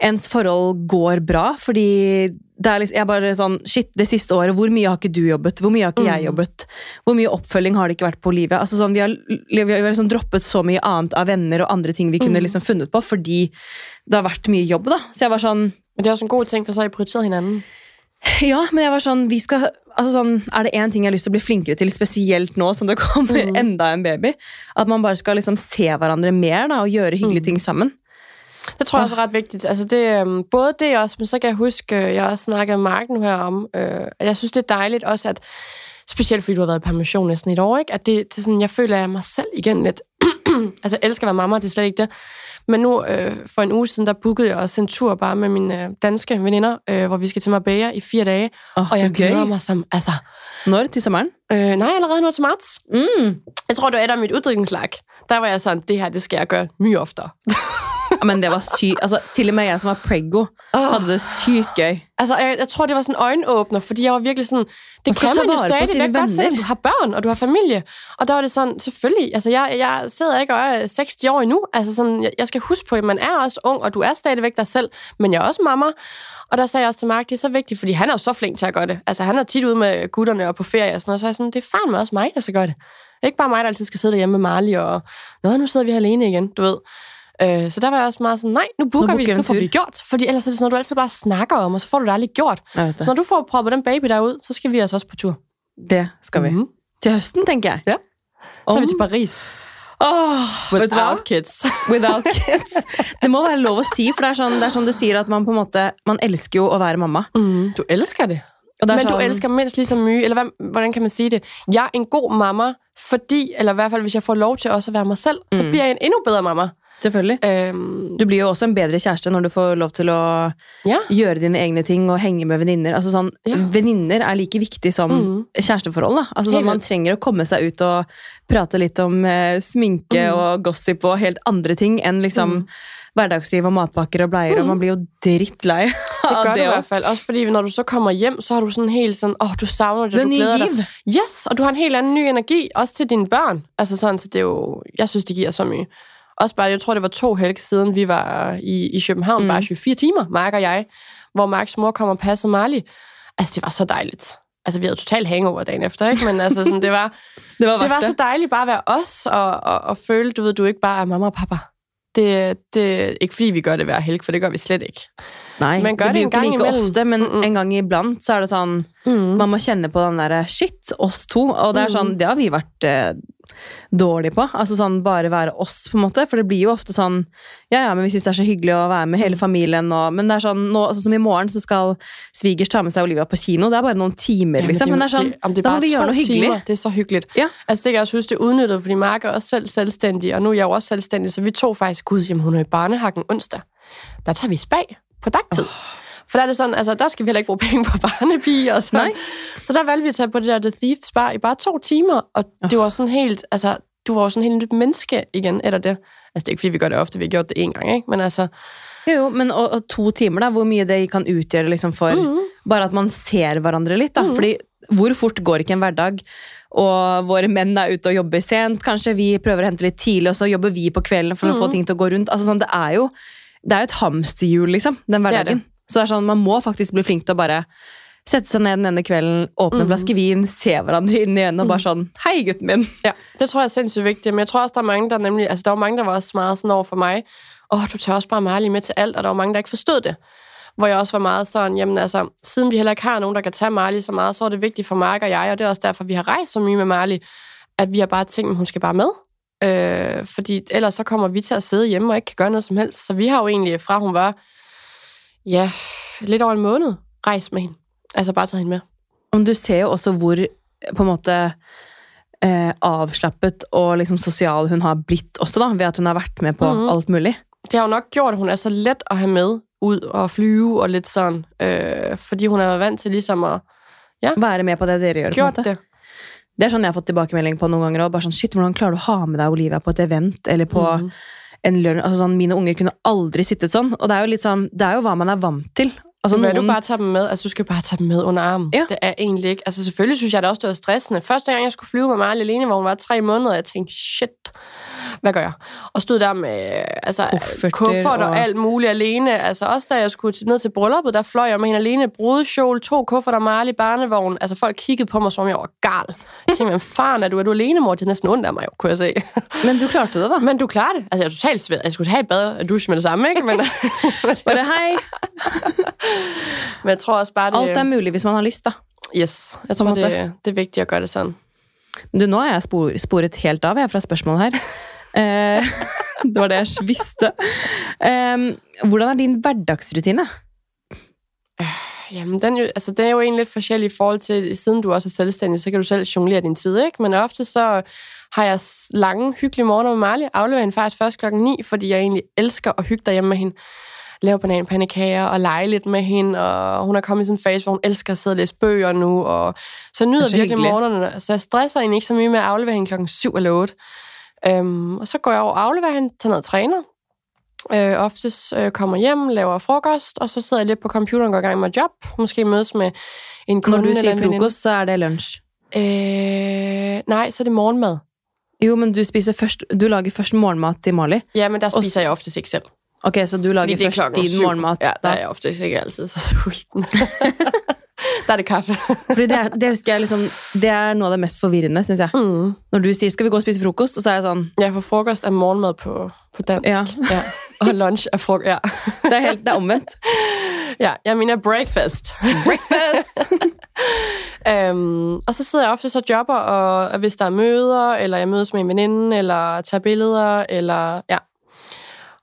ens forhold går bra, fordi det er liksom, jeg bare sånn, shit, det siste året, hvor mye har ikke du jobbet? Hvor mye har ikke jeg Mm. jobbet? Hvor mye oppfølging har det ikke vært på livet? Altså sånn, vi har, vi har liksom droppet så mye annet av venner og andre ting vi kunne Mm. liksom funnet på, fordi det har vært mye jobb da. Så jeg var sånn, Men det er også en god ting, for så har I prioriteret hinanden. ja, men jeg var sånn, vi skal, altså sånn, er det en ting jeg har lyst til å bli flinkere til, spesielt nå som det kommer Mm. enda en baby, at man bare skal liksom se hverandre mer da, og gjøre hyggelige Mm. ting sammen. Det tror jeg også er ret vigtigt. Altså det, øhm, både det også, men så kan jeg huske, øh, jeg også snakket med Mark nu her om, øh, at jeg synes, det er dejligt også, at specielt fordi du har været i permission næsten et år, ikke? at det, det er sådan, jeg føler jeg mig selv igen lidt. altså jeg elsker at være mamma, det er slet ikke det. Men nu, øh, for en uge siden, der bookede jeg også en tur bare med mine øh, danske veninder, øh, hvor vi skal til Marbella i fire dage, Åh, og jeg glæder mig som, altså, Når til sommeren? øh, nej, allerede nu til marts. Mm. Jeg tror, det var et af mit uddrikningslag. Der var jeg sådan, det her, det skal jeg gøre mye oftere. Men det var sykt. Altså, til og med jeg som var preggo, Åh. hadde det sykt gøy. Altså, jeg, jeg tror, det var sådan en øjenåbner, fordi jeg var virkelig sådan, det kan man jo vare på stadig sine væk godt, selvom du har børn, og du har familie. Og der var det sådan, selvfølgelig, altså jeg, jeg sidder ikke og er 60 år endnu. Altså sådan, jeg, jeg skal huske på, at man er også ung, og du er stadigvæk dig selv, men jeg er også mamma. Og der sagde jeg også til Mark, det er så vigtigt, fordi han er jo så flink til at gøre det. Altså han er tit ude med gutterne og på ferie og sådan noget, så er jeg sådan, det er fandme også mig, der skal gøre det. Ikke bare mig, der altid skal sidde derhjemme med Marley, og Nå, nu sidder vi her alene igen, du ved. Øh, så der var jeg også meget sådan, nej, nu booker Nu vi, booker vi nu får vi det gjort. Fordi ellers er det sådan noget, du altid bare snakker om, og så får du det aldrig gjort. Det. Så når du får proppet den baby derud, så skal vi altså også på tur. Det skal vi. Mhm. Til høsten, tenker jeg. Ja. Så er vi til Paris. Du hva? Without kids. Without kids. Det må være lov å si, for det er sånn, det er sånn du sier at man på en måte Man elsker jo å være mamma. Mm, du elsker det. Og det Men du sånn, elsker mindst lige så mye, eller hvad, hvordan kan man sige det? Jeg er en god mamma, fordi, eller i hvert fald hvis jeg får lov til også at være mig selv, så Mm. bliver jeg en endnu bedre mamma. Selvfølgelig. Øhm, Du blir jo også en bedre kjæreste når du får lov til å ja. gjøre dine egne ting og henge med venninner. Altså sånn, Ja. Venninner er like viktig som Mhm. kjæresteforhold. Da. Altså, sånn, man trenger å komme seg ut og prate litt om eh, sminke Mhm. og gossip og helt andre ting enn liksom Mhm. hverdagsliv og matpakker og bleier. Og man blir jo drittlei Det av gør du det i hvert fald. Også fordi, når du så kommer hjem, så har du sådan helt sådan, åh, oh, du savner det, Det er du glæder dig. giv. Yes, og du har en helt anden ny energi, også til dine børn. Altså sådan, så det er jo, jeg synes, det giver så mye. Også bare, jeg tror, det var to helge siden, vi var i, i København, Mm. mm. bare 24 timer, Mark og jeg, hvor Marks mor kom og passede Marley. Altså, det var så dejligt. Altså, vi havde totalt hangover dagen efter, ikke? Men altså, sådan, det var, Det var det var så dejligt bare at være os, og, og, og føle, du ved, du ikke bare er mamma og pappa. Det, det ikke fordi vi gør det hver helg, for det gør vi slet ikke. Nei, Men gør det det en ikke gang like imellem. ofte, men Mm-mm. en gang iblant så er det sånn Mm. Man må kjenne på den derre Shit, oss to. Og det er sånn, Mhm. det har vi vært dårlige på. Altså sånn bare være oss, på en måte. For det blir jo ofte sånn Ja, ja, men vi syns det er så hyggelig å være med hele familien og Men det er sånn nå, altså, som i morgen, så skal svigers ta med seg Olivia på kino. Det er bare noen timer, liksom. Men det er sånn det da må vi gjøre to noe hyggelig. Timer, det er så hyggeligt. Ja. Altså, det kan jeg også huske, det udnyttet, fordi Mark er også selv selvstændig, og nu er jeg jo også selvstændig, så vi tog faktisk, gud, jamen hun er i barnehakken onsdag. Der tager vi spag på dagtid. For der er det sådan, altså, der skal vi heller ikke bruge penge på barnepiger og sådan. Nej. Så der valgte vi at tage på det der The Thief Spa i bare to timer, og det var sådan helt, altså, du var jo sådan helt nyt menneske igen efter det. Altså, det er ikke, fordi vi gør det ofte, vi har gjort det en gang, ikke? Men altså, Jo, jo, men og, og to timer, da, hvor mye det kan utgjøre liksom, for Mhm. bare at man ser hverandre litt. Da. Mhm. Fordi hvor fort går ikke en hverdag? Og våre menn er ute og jobber sent. Kanskje vi prøver å hente litt tidlig, og så jobber vi på kvelden for å få Mhm. ting til å gå rundt. Altså, sånn, det er jo det er jo et hamsterhjul, liksom, den Det er hverdagen. Så det er sånn, man må faktisk bli flink til å bare sette seg ned den ene kvelden, åpne en Mhm. flaske vin, se hverandre inn i øynene og bare sånn Hei, gutten min. Ja, det tror jeg er sindssygt vigtigt. Men jeg tror også, der er mange, der nemlig... Altså, der var mange, der var også meget sådan over for mig. Åh, du tager også bare Marley med til alt. Og der var mange, der ikke forstod det. Hvor jeg også var meget sådan, jamen altså, siden vi heller ikke har nogen, der kan tage Marley så meget, så er det vigtigt for Mark og jeg, og det er også derfor, vi har rejst så mye med Marley, at vi har bare tænkt, at hun skal bare med. Øh, fordi ellers så kommer vi til at sidde hjemme og ikke kan gøre noget som helst. Så vi har jo egentlig, fra hun var, ja, lidt over en måned, rejst med hende. Altså bare taget hende med. Men du ser jo også hvor på en måte eh, avslappet og liksom sosial hun har blitt også, da, ved at hun har vært med på Mhm. alt mulig. det har jo nok gjort, at hun er så let at have med ud og flyve og lidt sådan, øh, fordi hun er vant til ligesom at Være med på det dere gjør. gjort det. Det er sånn jeg har fått tilbakemelding på noen ganger. Og bare sånn, shit, Hvordan klarer du å ha med deg Olivia på et event eller på Mhm en lunsj? Altså, sånn, mine unger kunne aldri sittet sånn. Og det er jo litt sånn, det er jo hva man er vant til. Altså, Så vil du noen, bare tage dem med? Altså, du skal bare tage dem med under armen. Ja. Det er egentlig ikke... Altså, selvfølgelig synes jeg det også, det var stressende. Første gang, jeg skulle flyve med Marley alene, hvor hun var tre måneder, jeg tænkte, shit, hvad gør jeg? Og stod der med altså, Kufferter kuffert og, og- alt muligt alene. Altså, også da jeg skulle ned til brylluppet, der fløj jeg med hende alene. Brudekjole, to kufferter, Marley, barnevogn. Altså, folk kiggede på mig, som om jeg var gal. Jeg tænkte, hvem faren er du? Er du alene, mor? Det er næsten ondt af mig, jo, kunne jeg se. men du klarte det, da. Men du klarer det. Altså, jeg er totalt sved. Jeg skulle have et bad og dusje med det samme, ikke? Men, Bare hei! men jeg tror også bare, det... Alt er mulig hvis man har lyst, da. Yes, jeg tror, det, det er vigtigt at gøre det sådan. Du, nå er jeg spor, sporet helt av jeg, fra spørsmålet her. Eh, det var det jeg visste. Eh, hvordan er din hverdagsrutine? Jamen, den, er jo, altså, det er jo egentlig lidt forskellig i forhold til, siden du også er selvstændig, så kan du selv jonglere din tid, ikke? Men ofte så har jeg lange, hyggelige morgener med Marley. Afleverer hende faktisk først klokken 9, fordi jeg egentlig elsker at hygge derhjemme med hende. Lave bananpandekager og lege lidt med hende, og hun er kommet i sådan en fase, hvor hun elsker at sidde og læse bøger nu, og så nyder er så virkelig hyggeligt. morgenerne, så jeg stresser egentlig ikke så mye med at aflevere hende klokken 7 eller 8. Øhm, og så går jeg over og afleverer hende, tager ned og træner, øh, oftest øh, kommer hjem, laver frokost, og så sidder jeg lidt på computeren og går i gang med job. Måske mødes med en kunde Når du veninde. frokost, så er det lunsj. Øh, nej, så er det morgenmad. Jo, men du spiser først Du lager først morgenmat til Mali. Ja, men der Og spiser jeg oftest ikke selv. Ok, så du lager Fordi først din syv. morgenmat. Ja, der er jeg oftest ikke altid så sulten. der er det kaffe. Fordi det, er, det husker jeg liksom Det er noe av det mest forvirrende, syns jeg. Mm. Når du sier 'skal vi gå og spise frokost', og så er jeg sånn Ja, for frokost er morgenmad på, på dansk. Ja. ja. Og lunch er frokost. Ja. Det er, helt, det er omvendt. ja, jeg mener breakfast. Breakfast! Øhm, og så sidder jeg ofte så jobber, og hvis der er møder, eller jeg mødes med en veninde, eller tager billeder, eller ja.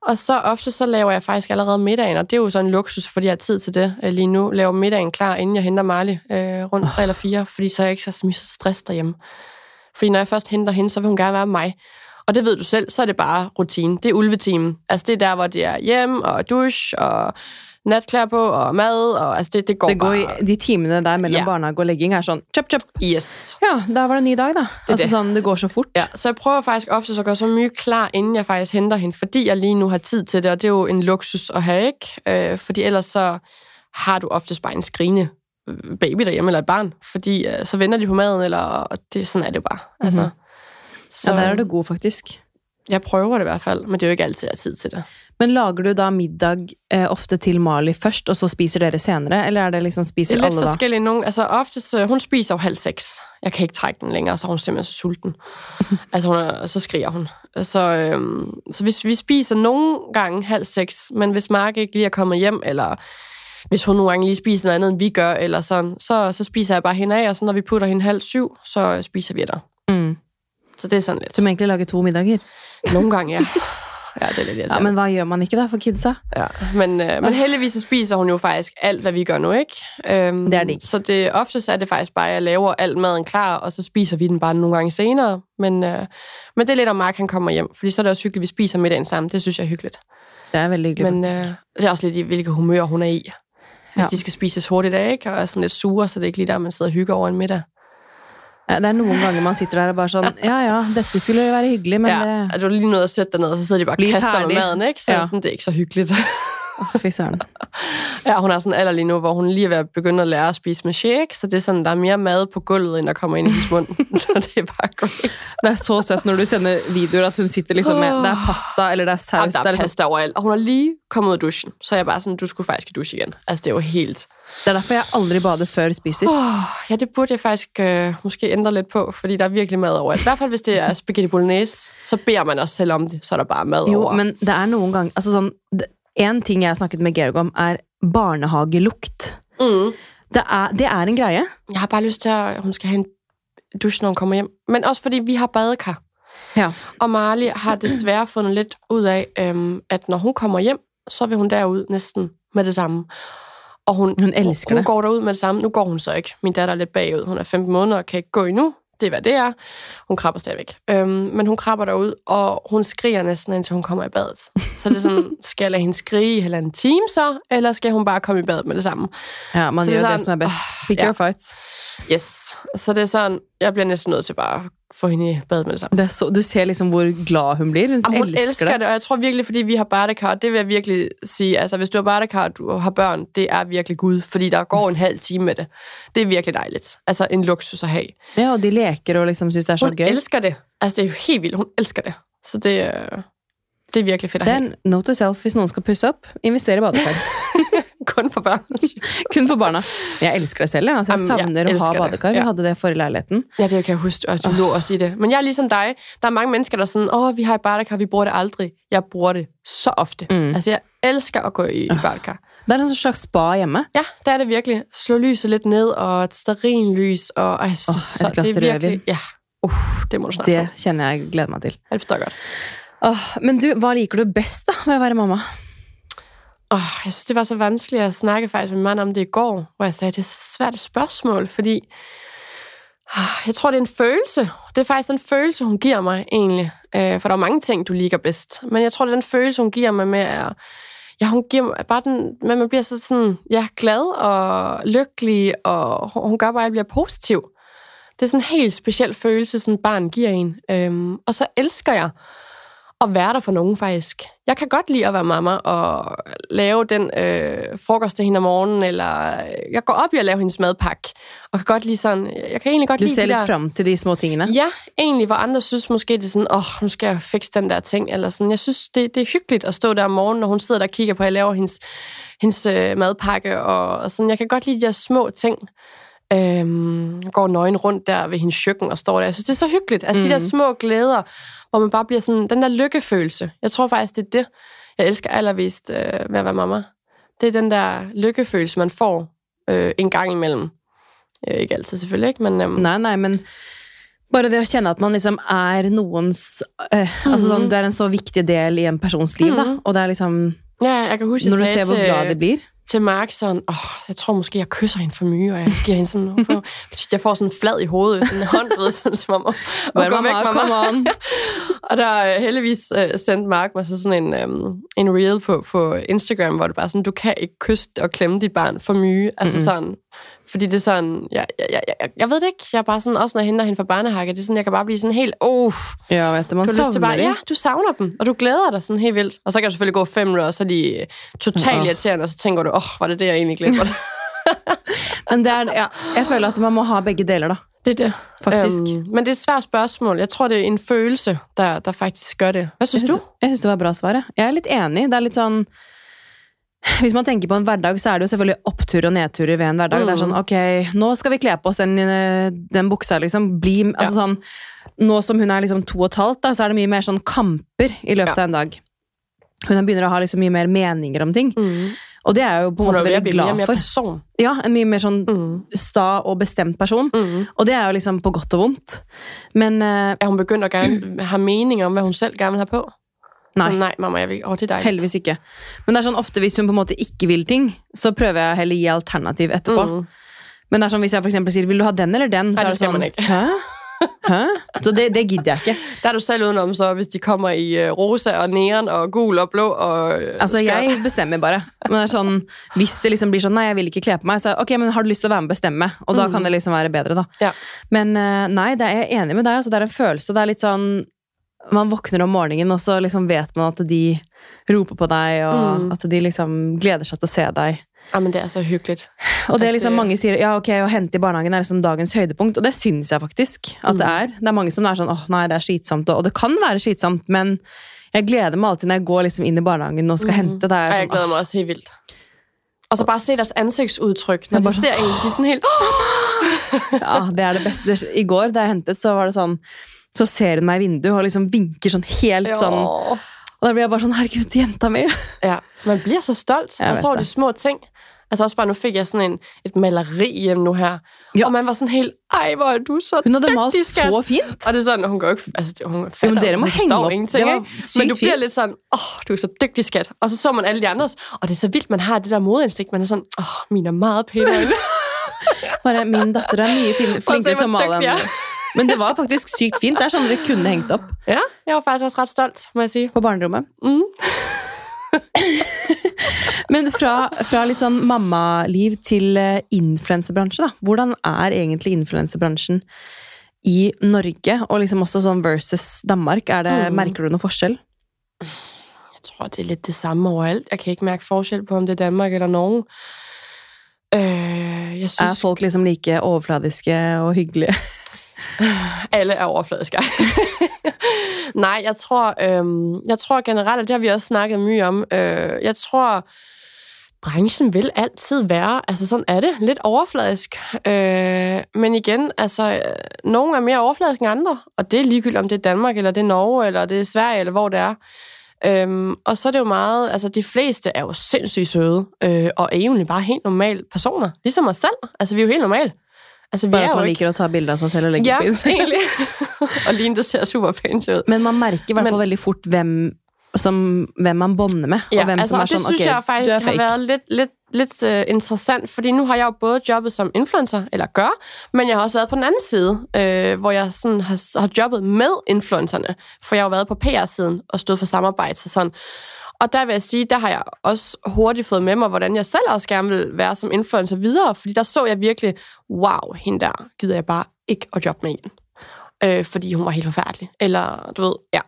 Og så ofte så laver jeg faktisk allerede middagen, og det er jo sådan en luksus, fordi jeg har tid til det øh, lige nu. Laver middagen klar, inden jeg henter Marley øh, rundt tre eller fire, fordi så er jeg ikke så mye stress derhjemme. Fordi når jeg først henter hende, så vil hun gerne være med mig. Og det ved du selv, så er det bare rutine. Det er ulvetimen. Altså det er der, hvor det er hjem og dusch og natklæder på og mad. Og, altså det, det går Det går bare... i, de timene der mellom Ja. barnehage og legging er sånn chop, chop. Yes. Ja, da var det en ny dag, da. er altså det. sånn, det går så fort. Ja, så jeg prøver faktisk ofte at gøre så mye klar, inden jeg faktisk henter hende, fordi jeg lige nu har tid til det, og det er jo en luksus at have, ikke? Øh, fordi ellers så har du oftest bare en skrigende øh, baby derhjemme, eller et barn, fordi øh, så venter de på maden, eller det, sådan er det jo bare. Altså, Mhm. så Ja, der er du god, faktisk. jeg prøver det i hvert fald, men det er jo ikke altid, jeg har tid til det. Men lager du da middag eh, ofte til Mali først, og så spiser dere senere? Eller er det liksom Det spiser er lidt alle da? forskelligt. Nogle, altså oftest, øh, hun spiser jo halv seks. Jeg kan ikke trække den længere, så er hun simpelthen så sulten. altså hun er, så skriger hun. Så, øhm, så hvis vi spiser nogle gange halv seks, men hvis Mark ikke lige er kommet hjem, eller hvis hun nogle gange lige spiser noget andet, end vi gør, eller sådan, så, så spiser jeg bare hende af, og så når vi putter hende halv syv, så spiser vi der. Mm. Så det er sådan lidt. Som egentlig lager to middager? Nogle gange, ja. Ja, det er lidt irriterende. men hva gjør man ikke da for kidsa? Ja, men, øh, men heldigvis så spiser hun jo faktisk alt, hvad vi gør nu, ikke? Øhm, Det er det ikke. Så det, oftest er det faktisk bare, at jeg laver alt maden klar, og så spiser vi den bare nogle gange senere. Men, øh, men det er lidt om Mark, han kommer hjem, fordi så er det også hyggeligt, at vi spiser middagen sammen. Det synes jeg er hyggeligt. Det er veldig hyggelig, Men øh, det er også lidt i, hvilket humør hun er i. Hvis Ja. de skal spises hurtigt af, ikke? Og er sådan lidt sure, så det er ikke lige der, man sidder og hygger over en middag. Ja, det er noen ganger man sitter der og bare sånn Ja, ja, dette skulle være hyggelig, men ja, det er du lige nødt at sætte dig ned, og så sidder de bare og kaster med maden, ikke? Så ja. sådan, det er ikke så hyggeligt. Fy søren. Ja, hun har sådan alder lige nu, hvor hun lige er ved at begynde at lære at spise med shake, så det er sådan, der er mere mad på gulvet, end der kommer ind i hendes mund. så det er bare great. Det er så søtt når du sender videoer at hun sitter liksom med Det er pasta eller det er Jamen, saus. der Det er er, liksom, pasta overalt, og hun har lige kommet ud af duschen. Så er jeg bare sådan, du skulle faktisk i dusch igen. Altså, det er jo helt... det er derfor jeg aldri bader før spiser. Oh, ja, det burde jeg faktisk øh, måske ændre lidt på, fordi der er virkelig mad overalt. I hvert fald, hvis det er spaghetti bolognese, så beder man også selv om det, så er der bare mad Jo, over. men det er noen ganger altså sånn, det- En ting jeg har snakket med Georg om, er barnehagelukt. Mm. Det er, det er en greie. Jeg har bare lyst til, at hun skal have en dusch, når hun kommer hjem. Men også fordi vi har badekar. Ja. Og Marley har desværre fundet lidt ud af, øhm, at når hun kommer hjem, så vil hun derud næsten med det samme. Og hun, Hun elsker hun det. går derud med det samme. Nu går hun så ikke. Min datter er lidt bagud. Hun er 15 måneder og kan ikke gå endnu. Det er, hvad det er. Hun krabber stadigvæk. Øhm, men hun krabber derud, og hun skriger næsten, indtil hun kommer i badet. Så det er sådan, skal jeg lade hende skrige i halvanden time så, eller skal hun bare komme i badet med det samme? Ja, man Så det er det sånn, som er Yes. Så det er sådan, jeg bliver næsten nødt til bare at få hende i badet med det samme. Det er så, du ser liksom hvor glad hun blir. Hun, Jamen, hun elsker, elsker, det. det, og jeg tror virkelig, fordi vi har badekar, det vil jeg virkelig sige, altså hvis du har badekar, og du har børn, det er virkelig Gud, fordi der går en halv time med det. Det er virkelig dejligt. Altså en luksus at have. Ja, og de leker og liksom synes det er så Hun gøy. elsker det. Altså det er jo helt vildt, hun elsker det. Så det, øh, det er virkelig fedt at Det er have. en note to self hvis noen skal pusse opp. Investere i badekar. Kun for børn. Kun for barna. Jeg elsker det selv. Ja. Altså, jeg Jamen, jeg savner å ha det. badekar. Vi Ja. hadde det i forrige leiligheten. Ja, det kan jeg huske, og du lå også i det. Men jeg er ligesom dig. Der er mange mennesker, der er sådan, åh, vi har et badekar, vi bruger det aldrig. Jeg bruger det så ofte. Mm. Altså jeg elsker at gå i, i badekar. Det er en slags spa hjemme. Ja, der er det virkelig. Slå lyset lidt ned, og et stearinlys, og jeg synes, oh, et så, glas det er virkelig... rødvin. Ja, uh, det må du snakke Det om. kjenner jeg gleder meg til. Det forstår jeg godt. Åh, men du, hva liker du best da med å være mamma? Oh, jeg synes, det var så vanskeligt at snakke faktisk med min mand om det i går, hvor jeg sagde, det er et svært spørgsmål, fordi oh, jeg tror, det er en følelse. Det er faktisk den følelse, hun giver mig egentlig. Øh, for der er mange ting, du liker bedst. Men jeg tror, det er den følelse, hun giver mig med at Ja, hun giver mig bare den, men man bliver så sådan, ja, glad og lykkelig, og hun gør bare, at jeg bliver positiv. Det er sådan en helt speciel følelse, sådan barn giver en. Øhm, og så elsker jeg at være der for nogen, faktisk. Jeg kan godt lide at være mamma og lave den øh, frokost til hende om morgenen, eller øh, jeg går op i at lave hendes madpakke, og kan godt lide sådan, jeg kan egentlig godt Du lide ser de litt der... fram til de små tingene. Ja, egentlig, hvor andre synes måske, det er sådan, åh, oh, nu skal jeg fikse den der ting, eller sådan. Jeg synes, det, det er hyggeligt at stå der om morgenen, når hun sidder der og kigger på, at jeg laver hendes, hendes øh, madpakke, og, og sådan. Jeg kan godt lide de der små ting. Øhm, går nøgen rundt der ved hendes køkken og står der. Jeg synes, det er så hyggeligt. Altså, mm. de der Mm. små glæder, hvor man bare bliver sådan, den der lykkefølelse. Jeg tror faktisk, det er det, jeg elsker allervist øh, ved at være mamma. Det er den der lykkefølelse, man får øh, en gang imellem. Øh, ikke altid selvfølgelig, ikke? Men, øhm, Nei, nei, men bare det å kjenne at man liksom er noens eh, altså sånn, Du er en så viktig del i en persons liv, da. Mhm. Og det er liksom ja, jeg kan huske, Når du ser hvor glad de blir. Til Mark sådan, åh, jeg tror måske, jeg kysser hende for mye, og jeg giver hende sådan, på, jeg får sådan en flad i hovedet, sådan en hånd, ved, sådan som om, Well, mamma, come on. og der er heldigvis uh, sendt Mark mig så sådan en, um, en reel på, på Instagram, hvor det bare sådan, du kan ikke kysse og klemme dit barn for mye. Altså Mm-mm. sådan, fordi det er sådan, jeg, jeg, jeg, jeg, ved det ikke, jeg er bare sådan, også når jeg henter hende fra barnehakke, det er sådan, jeg kan bare blive sådan helt, uff, Ja, du, man du har lyst til bare, ja, det. du savner dem, og du glæder dig sådan helt vildt. Og så kan du selvfølgelig gå fem minutter, og så er de øh, totalt irriterende, og så tænker du, åh, oh, var det det, jeg egentlig glemte? Men det er, ja, jeg føler at man må ha begge deler, da. det er det. Faktisk. Øhm, men det er et svært spørgsmål. Jeg tror, det er en følelse, der, der faktisk gør det. Hvad synes jeg du? synes, jeg synes det var bra svar. Jeg. jeg er litt enig. Det er litt sånn Hvis man tenker på en hverdag, så er det jo selvfølgelig oppturer og nedturer ved en hverdag. Det er Mm. sånn, ok, nå skal vi kle på oss den, eh, den buksa, liksom. Bli, altså sånn, nå som hun er liksom to og et halvt, da, så er det mye mer sånn kamper i løpet Ja. av en dag. Hun begynner å ha liksom mye mer meninger om ting. Mm. Og det er jeg jo på en måte veldig glad for. person. Ja, En mye mer sånn Mm. sta og bestemt person. Mm. Og det er jo liksom på godt og vondt. Men eh, Er hun begyndt at gerne have mening om, hvad hun selv gerne vil have på? Nei. Så nej, mamma, jeg vil det er dejligt. heldigvis ikke. Men det er sånn ofte hvis hun på en måte ikke vil ting, så prøver jeg heller å gi alternativ etterpå. Mm. Men det er sånn hvis jeg for sier 'vil du ha den eller den', så Nei, er det det skal sånn man ikke. Hæ? Hæ? Så det, det gidder jeg ikke. Der er du selv udenom, så hvis de kommer i uh, rosa og neon og gul og blå og uh, Altså, Jeg bestemmer bare. Men det er sånn, hvis det liksom blir sånn 'nei, jeg vil ikke kle på meg', så ok, men har du lyst til å være med og bestemme? Og da Mm. kan det liksom være bedre, da. Ja. Men eh, nei, det er jeg enig med deg. Altså, det er en følelse. Det er litt sånn Man våkner om morgenen, og så liksom vet man at de roper på deg, og Mm. at de liksom gleder seg til å se deg. Ja, men det er så hyggeligt. Og det er Altså, liksom Mange sier ja, ok, å hente i barnehagen er liksom dagens høydepunkt, og det syns jeg faktisk at det Mm. er. Det er mange som er sånn åh nei, det er slitsomt, og det kan være slitsomt, men jeg gleder meg alltid når jeg går liksom inn i barnehagen og skal Mhm. hente. Det er Ja, jeg sånn, glæder mig også helt vildt. Og så bare se deres ansigtsudtryk, når de ser en, de er sådan helt... ja, det er det beste. I går da jeg hentet, så var det sånn så ser hun meg i vinduet og liksom vinker sånn helt sånn. Og da blir jeg bare sånn Herregud, jenta mi! Ja, man bliver så stolt. Vet så de små ting. Altså også bare, nu fik jeg sådan en, et maleri hjem nu her. Ja. Og man var sådan helt, ej, hvor er du så Hun hadde malt så fint! Og det er sådan, hun går ikke, altså hun Jo, men fatter, dere må hun henge opp. ingenting, Men du bliver fint. lidt sådan, åh, oh, du er så dygtig, skat. Og så så man alle de andres, og det er så vildt, man har det der modeinstinkt. Man er sådan, åh, oh, mine er meget pæne øjne. Bare min datter er mye flinkere til å male enn Men det var faktisk sykt fint. Det er sånn dere kunne hengt opp Ja, jeg var faktisk også ret stolt, må jeg sige. på barnerommet. Mm. Men fra, fra litt sånn mammaliv til eh, influenserbransje, da. Hvordan er egentlig influenserbransjen i Norge, og liksom også sånn versus Danmark? Er det, Mm. Merker du noe forskjell? Jeg tror, det er lidt det samme overalt. Jeg kan ikke mærke forskel på, om det er Danmark eller Norge. Øh, jeg Er synes, folk liksom like overfladiske og hyggelige? alle er overfladiske. Nej, jeg tror, øhm, jeg tror generelt, og det har vi også snakket mye om, øh, jeg tror, branchen vil altid være, altså sådan er det, lidt overfladisk. Øh, men igen, altså, øh, nogle er mere overfladiske end andre, og det er ligegyldigt, om det er Danmark, eller det er Norge, eller det er Sverige, eller hvor det er. Øhm, og så er det jo meget, altså de fleste er jo sindssygt søde, øh, og er egentlig bare helt normale personer, ligesom os selv. Altså vi er jo helt normale. Altså vi Bare er at jo man ikke... liker å ta bilde av seg selv og legge Ja, egentlig. og Line, det ser super pænt ud. Men man merker i hvert fall Men- veldig fort hvem, som, hvem man bonder med, Ja, og hvem altså, som er det sånn synes ok, jeg faktisk har været lidt, lidt, lidt uh, interessant, fordi nu har jeg jo både jobbet som influencer, eller gør, men jeg har også været på den anden side, øh, hvor jeg sådan har, har jobbet med influencerne, for jeg har jo været på PR-siden og stået for samarbejde, så sådan. Og der vil jeg sige, der har jeg også hurtigt fået med mig, hvordan jeg selv også gerne vil være som influencer videre, fordi der så jeg virkelig, wow, hende der gider jeg bare ikke at jobbe med igen. Øh, fordi hun var helt forfærdelig. Eller, du ved, ja.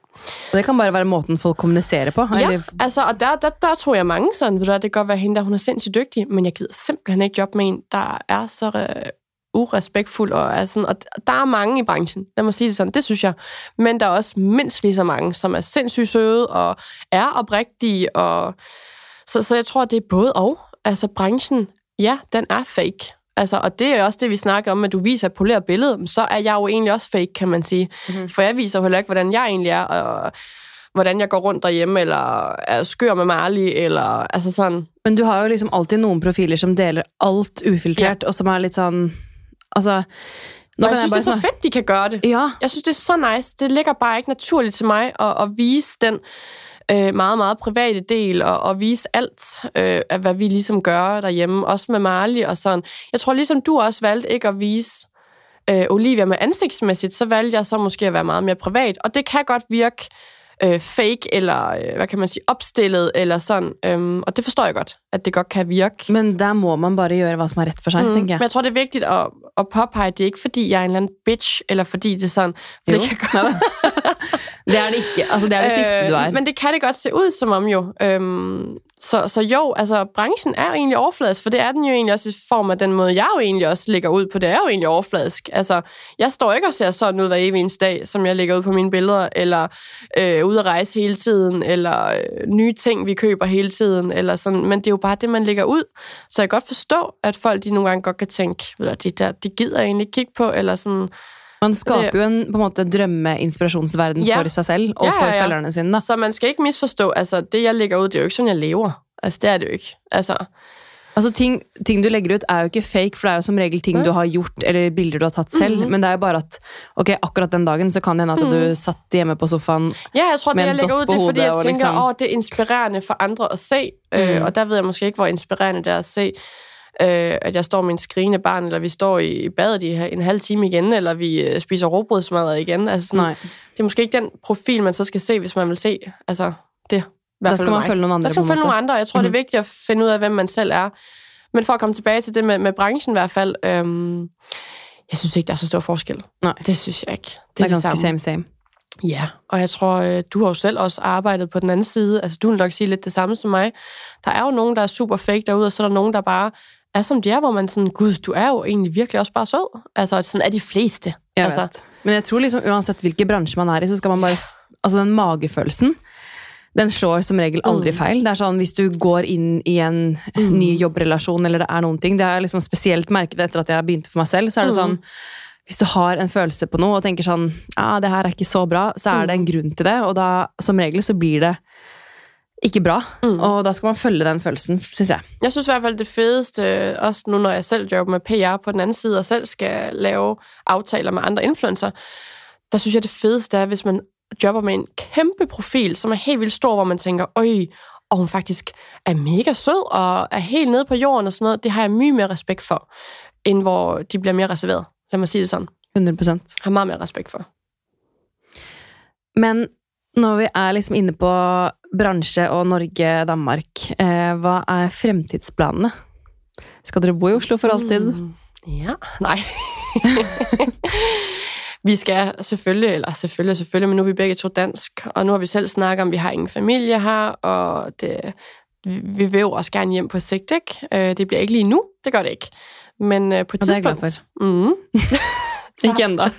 Og det kan bare være måten folk kommuniserer på. Ja, Eller, altså, og der, der, der tror jeg mange sådan, ved du, det kan godt være hende, der hun er sindssygt dygtig, men jeg gider simpelthen ikke jobbe med en, der er så øh, urespektfuld, og, er sådan, og der er mange i branchen, lad mig sige det sådan, det synes jeg, men der er også mindst lige så mange, som er sindssygt søde, og er oprigtige, og så, så jeg tror, det er både og, altså branchen, ja, den er fake, Altså, og det er også det, vi snakker om, at du viser et poleret billede, så er jeg jo egentlig også fake, kan man sige. Mhm. For jeg viser heller ikke, hvordan jeg egentlig er, og hvordan jeg går rundt derhjemme, eller er skør med Marley, eller altså sådan. Men du har jo liksom alltid noen profiler som deler alt ufiltrert, og som er litt sånn Altså nå jeg synes, det er så fedt, de kan gøre det. Ja. Jeg synes, det er så nice. Det ligger bare ikke naturligt til mig at, at vise den øh, meget, meget private del, og, og vise alt, øh, af hvad vi ligesom gør derhjemme, også med Marley og sådan. Jeg tror ligesom du også valgte ikke at vise øh, Olivia med ansigtsmæssigt, så valgte jeg så måske at være meget mere privat, og det kan godt virke øh, fake, eller øh, hvad kan man sige, opstillet, eller sådan. Øhm, og det forstår jeg godt, at det godt kan virke. Men der må man bare gøre, hvad som er ret for sig, mm. tænker jeg. Men jeg tror, det er vigtigt at, at påpege, det er ikke fordi, jeg er en eller anden bitch, eller fordi det er sådan. For det, kan godt... det er det ikke. Altså, det er det sidste, du er. Øh, men det kan det godt se ud som om jo. Øhm, så, så jo, altså branchen er egentlig overfladisk, for det er den jo egentlig også i form af den måde, jeg jo egentlig også lægger ud på. Det er jo egentlig overfladisk. Altså, jeg står ikke og ser sådan ud hver evig eneste dag, som jeg lægger ud på mine billeder, eller øh, ude at rejse hele tiden, eller øh, nye ting, vi køber hele tiden, eller sådan. Men det er jo bare det, man lægger ud. Så jeg kan godt forstå, at folk de nogle gange godt kan tænke, det der, det gider jeg egentlig kigge på, eller sådan, man skaber jo en på en måte drømmeinspirasjonsverden ja. for sig selv og ja, ja, ja. for følgerne sine. Da. Så man skal ikke misforstå, altså det jeg lægger ud, det er jo ikke sådan, jeg lever. Altså det er det jo ikke. Altså, Altså ting, ting, du legger ut, er jo ikke fake, for det er jo som regel ting du har gjort, eller bilder du har tatt selv. Mm -hmm. Men det er jo bare at ok, akkurat den dagen så kan det hende at du satt hjemme på sofaen Ja, jeg tror, det jeg lægger ud, det er fordi, jeg tænker, liksom... åh, det er inspirerende for andre at se. Mm. Øh, og der ved jeg måske ikke, hvor inspirerende det er at se øh, at jeg står med en skrigende barn, eller vi står i badet i en halv time igen, eller vi øh, spiser råbrødsmadret igen. Altså sådan, Nej. Det er måske ikke den profil, man så skal se, hvis man vil se altså, det. Der skal man følge nogle andre. Der skal man følge nogle andre. Jeg tror, mm-hmm. det er mhm. vigtigt at finde ud af, hvem man selv er. Men for at komme tilbage til det med, med branchen i hvert fald, øhm, jeg synes ikke, der er så stor forskel. Nej. Det synes jeg ikke. Det er, det er ganske same, same. Ja, og jeg tror, øh, du har jo selv også arbejdet på den anden side. Altså, du vil nok sige lidt det samme som mig. Der er jo nogen, der er super fake derude, og så er der nogen, der bare er som de er, hvor man sådan, gud, du er jo egentlig virkelig også bare sød. Altså, sådan er de fleste. Jeg altså. vet. Men jeg tror liksom, uansett hvilken bransje man er i, så skal man bare Altså, den magefølelsen, den slår som regel aldri mm. feil. Det er sånn, Hvis du går inn i en mm. ny jobbrelasjon, eller det er noen ting Det er liksom spesielt merket etter at jeg begynte for meg selv. så er det mm. sånn, Hvis du har en følelse på noe og tenker sånn ja, det her er ikke så bra, så er det en mm. grunn til det. Og da som regel så blir det ikke bra. Mm. Og da skal man følge den følelsen, synes jeg. Jeg synes i hvert fald det fedeste, også nu når jeg selv jobber med PR på den anden side, og selv skal lave aftaler med andre influencer, der synes jeg det fedeste er, hvis man jobber med en kæmpe profil, som er helt vildt stor, hvor man tænker, øj, og hun faktisk er mega sød og er helt nede på jorden og sådan noget. Det har jeg mye mere respekt for, end hvor de bliver mere reserveret. Lad mig sige det sådan. 100% Har meget mere respekt for. Men når vi er liksom inne på bransje og Norge, Danmark, eh, hva er fremtidsplanene? Skal dere bo i Oslo for alltid? Mm, ja, nej. vi skal selvfølgelig, eller selvfølgelig, selvfølgelig, men nu er vi begge to dansk, og nu har vi selv snakket om, at vi har ingen familie her, og det, vi vil jo også gerne hjem på sigt, ikke? Øh, det bliver ikke lige nu, det gør det ikke. Men øh, på et tidspunkt... Mm. ikke enda.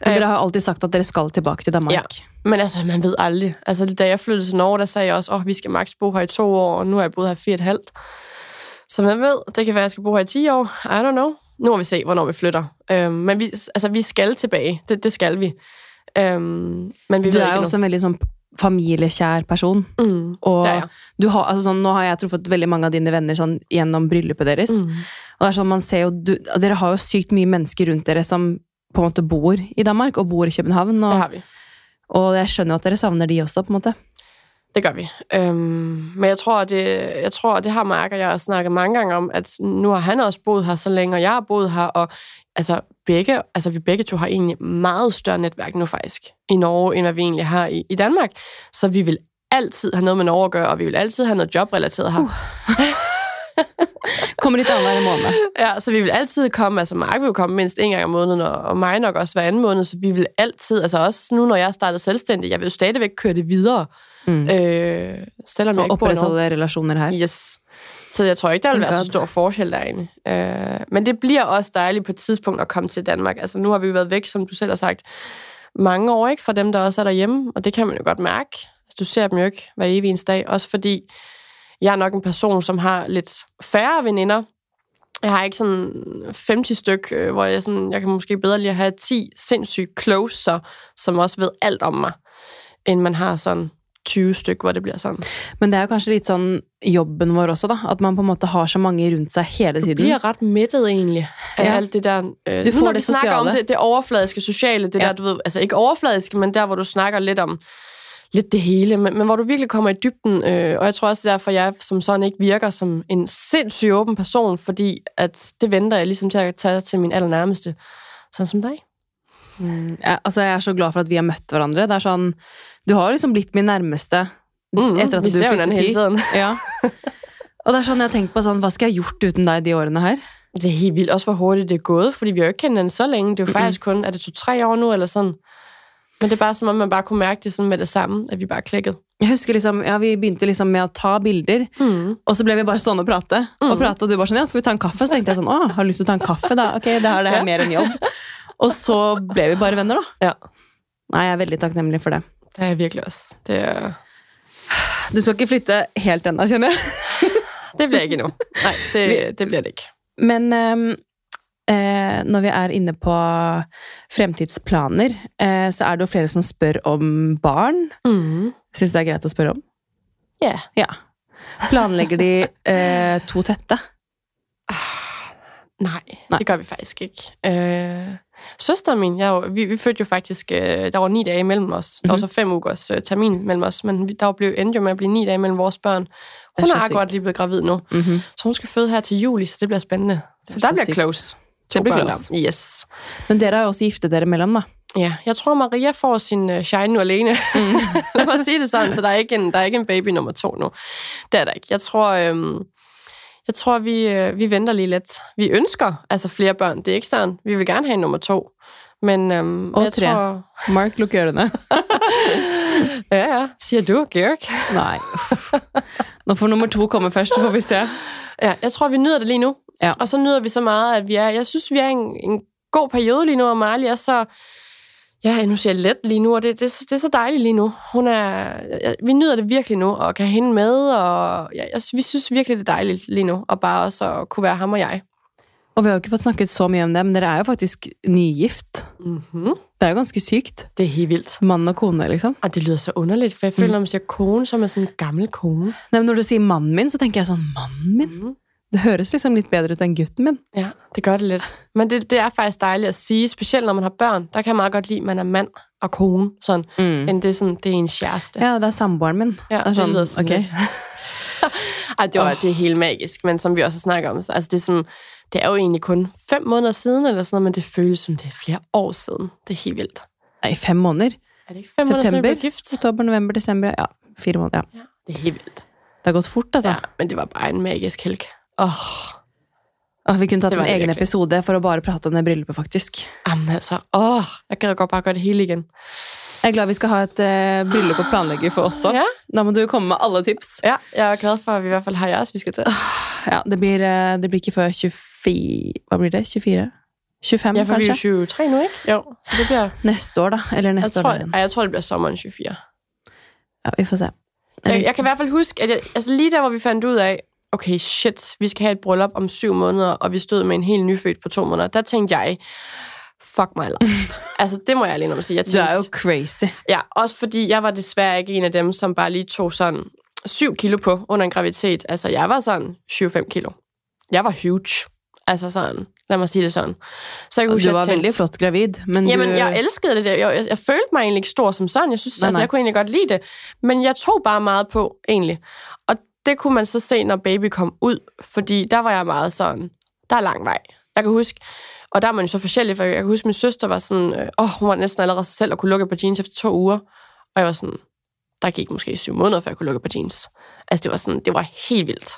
Men dere har alltid sagt, at dere skal tilbage til Danmark. Ja, men altså, man ved aldrig. Altså, da jeg flyttede til Norge, der sagde jeg også, at oh, vi skal maks bo her i to år, og nu har jeg boet her fire et halvt. Så man ved, det kan være, at jeg skal bo her i 10 år. I don't know. Nu må vi se, hvornår vi flytter. Øhm, men vi, altså, vi skal tilbage. Det, det skal vi. Øhm, men vi du er jo også en veldig sånn familiekjær person. Mm, og det er du har, altså sånn, nå har jeg truffet veldig mange av dine venner sånn, gjennom bryllupet deres. Mm. Og det er sånn, man ser jo, du, Dere har jo sykt mye mennesker rundt dere som på en måte bor i Danmark og bor i København. Og, det har vi. og jeg skjønner jo at dere savner de også, på en måte. Det gør vi. Øhm, men jeg tror, det, jeg tror, det har Mark og jeg snakket mange gange om, at nu har han også boet her så længe, og jeg har boet her, og altså, begge, altså vi begge to har egentlig meget større netværk nu faktisk i Norge, end vi egentlig har i, i Danmark. Så vi vil altid have noget med Norge at gøre, og vi vil altid have noget jobrelateret her. Uh. kommer lidt hver måned. Ja, så vi vil altid komme, altså Mark vil komme mindst en gang om måneden, og mig nok også hver anden måned, så vi vil altid, altså også nu, når jeg starter selvstændig, jeg vil jo stadigvæk køre det videre. Mm. Øh, selvom jeg og ikke opretholde relationer her. Yes. Så jeg tror ikke, der vil være så stor forskel derinde. Øh, men det bliver også dejligt på et tidspunkt at komme til Danmark. Altså nu har vi jo været væk, som du selv har sagt, mange år ikke fra dem, der også er derhjemme, og det kan man jo godt mærke. Altså, du ser dem jo ikke hver evig eneste dag, også fordi jeg er nok en person, som har lidt færre veninder. Jeg har ikke sådan 50 styk, øh, hvor jeg, sådan, jeg kan måske bedre lige have 10 sindssygt closer, som også ved alt om mig, end man har sådan 20 stykker, hvor det bliver sådan. Men det er jo kanskje litt sånn jobben vår også, da. At man på en måte har så mange rundt sig hele tiden. Du bliver ret mættet egentlig af ja. alt det der. Øh, du får nu, det sociale. om det, det overfladiske sociale, det ja. der, du ved, altså ikke overfladiske, men der, hvor du snakker lidt om lidt det hele, men, men hvor du virkelig kommer i dybden, øh, og jeg tror også derfor, jeg som sådan ikke virker som en sindssygt åben person, fordi at det venter jeg ligesom til at tage til min allernærmeste, sådan som dig. Mm, ja, altså, jeg er så glad for at vi har mødt hverandre. Det er sånn, du har liksom blitt min nærmeste Mm, etter at vi du ser flyttet hele tiden. Ja. Og det er sånn jeg har tenkt på sånn, hva skal jeg gjort uten deg de årene her? Det er helt vildt, også hvor hurtigt det er gået, fordi vi har jo ikke kendt hinanden så længe. Det er jo faktisk kun, er det to-tre år nu, eller sådan? Men det er bare som om, man bare kunne mærke det sådan med det samme, at vi bare klikkede. Jeg husker liksom, ja, Vi begynte liksom med å ta bilder, Mm. og så ble vi bare stående og prate. Og Mm. prate, og du bare sånn, ja, skal vi ta en kaffe? Så tenkte jeg sånn, å, har du lyst til å ta en kaffe da? Ok, det her det er Ja. mer enn jobb. Og så ble vi bare venner da. Ja. Nei, jeg er veldig takknemlig for det. Det er jeg virkelig også. Det, er, Du skal ikke flytte helt ennå, kjenner jeg. det bliver ikke endnu. Nej, det, det bliver det ikke. Men ehm, eh, når vi er inne på fremtidsplaner, eh, så er det jo flere som spør om barn. Mm. Syns det er greit å spørre om? Ja. Ja. Planlegger de eh, to tette? Nej, Nej. Nej, det gør vi faktisk ikke. Øh, søsteren min, jeg, er vi, vi fødte jo faktisk, der var ni dage imellem os. Der var Mhm. så fem ugers øh, termin mellem os, men vi, der blev endte jo med at blive ni dage mellem vores børn. Hun så er lige blevet gravid nu, Mhm. så hun skal føde her til juli, så det bliver spændende. Så er der så bliver sygt. close. Det der. Yes. Men dere har jo også giftet dere mellem, da. Ja, jeg tror, Maria får sin uh, shine nu alene. Mm. Lad mig sige det sådan, så der er, ikke en, der er ikke en baby nummer to nu. Det er der ikke. Jeg tror, øhm, jeg tror vi, øh, vi venter lige lidt. Vi ønsker altså flere børn. Det er ikke sådan. Vi vil gerne have en nummer to. Men øhm, Og jeg tre. tror... Mark, lukk ørene. Ja, ja. Siger du, Georg? Nei. Nå får nummer to komme først, så får vi se. Ja, jeg tror, vi nyder det lige nu. Ja. Og så nyder vi så meget, at vi er... Jeg synes, vi er en, en god periode lige nu, og Marley er så... Ja, nu siger jeg let lige nu, og det, det, er så- det er så dejligt lige nu. Hun er, vi nyder det virkelig nu, og kan hende med, og ja, jeg, vi synes virkelig, det er dejligt lige nu, og bare også at kunne være ham og jeg. Og vi har jo ikke fått snakket så mye om det, men dere er jo faktisk nygift. Mm-hmm. Det er jo ganske sykt. Det er helt vildt. Mann og kone, liksom. Og det lyder så underligt, for jeg føler, når man siger kone, så er man sådan en gammel kone. Nei, men når du sier mannen min, så tenker jeg sånn, mannen min? Mm. Det høres liksom litt bedre ut enn gutten min. Ja, det gør det lidt. Men det, det er faktisk dejligt at sige, specielt når man har børn. Der kan jeg meget godt lide, at man er mand og kone, sådan, Mm. end det er, sådan, det er en kæreste. Ja, det er samboeren min. Ja, det er sånn, lyder sådan ok. lidt. Ej, det, var, Åh. det er helt magisk, men som vi også snakker om, så, altså det, er som, det er jo egentlig kun fem måneder siden, eller sådan noget, men det føles som det er flere år siden. Det er helt vildt. Nei, fem måneder. Er det ikke fem måneder siden, September, gift? oktober, november, desember. Ja, fire måneder. Ja. Ja, det er helt vildt. Det har gått fort, altså. Ja, men det var bare en magisk helg. Åh, Åh, vi kunne tatt en egen virkelig. episode for å bare prate om det bryllupet, faktisk. jamen altså, åh, jeg gad godt bare gøre det hele igen. Jeg er glad vi skal ha et eh, bryllup å planlegge for også. Ja. Da må du komme med alle tips. Ja, jeg er glad for, at vi i hvert fald har jeres, vi skal til. Ja, det blir, eh, det blir ikke før 24 Hva blir det? 24? 25, Ja, for vi er jo kanskje? 23 nu, ikke? Jo, så det bliver... Neste år, da. Eller Jeg neste tror, år. igjen. ej, jeg tror, det bliver sommeren 24. Ja, vi får se. Jeg, jeg kan i hvert fald huske, at jeg, altså lige der, hvor vi fandt ud af, okay, shit, vi skal have et bryllup om syv måneder, og vi stod med en helt nyfødt på to måneder, der tænkte jeg, fuck my life. altså, det må jeg alene om sige. Jeg tænkte, er jo crazy. Ja, også fordi jeg var desværre ikke en af dem, som bare lige tog sådan 7 kilo på under en graviditet. Altså, jeg var sådan 7-5 kilo. Jeg var huge. Altså sådan, lad mig sige det sådan. Så jeg kan Og huske, du var jeg tænkte, veldig flott gravid, men Jamen, du jeg elskede det. Jeg, jeg, jeg følte mig egentlig ikke stor som sådan. Jeg synes, Nej, altså, nej. jeg kunne egentlig godt lide det. Men jeg tog bare meget på, egentlig. Og det kunne man så se, når baby kom ud. Fordi der var jeg meget sådan, der er lang vej. Jeg kan huske, og der er man jo så forskellig, for jeg kan huske, min søster var sådan, øh, åh, hun var næsten allerede sig selv og kunne lukke på jeans efter to uger. Og jeg var sådan, der gik måske syv måneder, før jeg kunne lukke på jeans. Altså, det var sådan, det var helt vildt.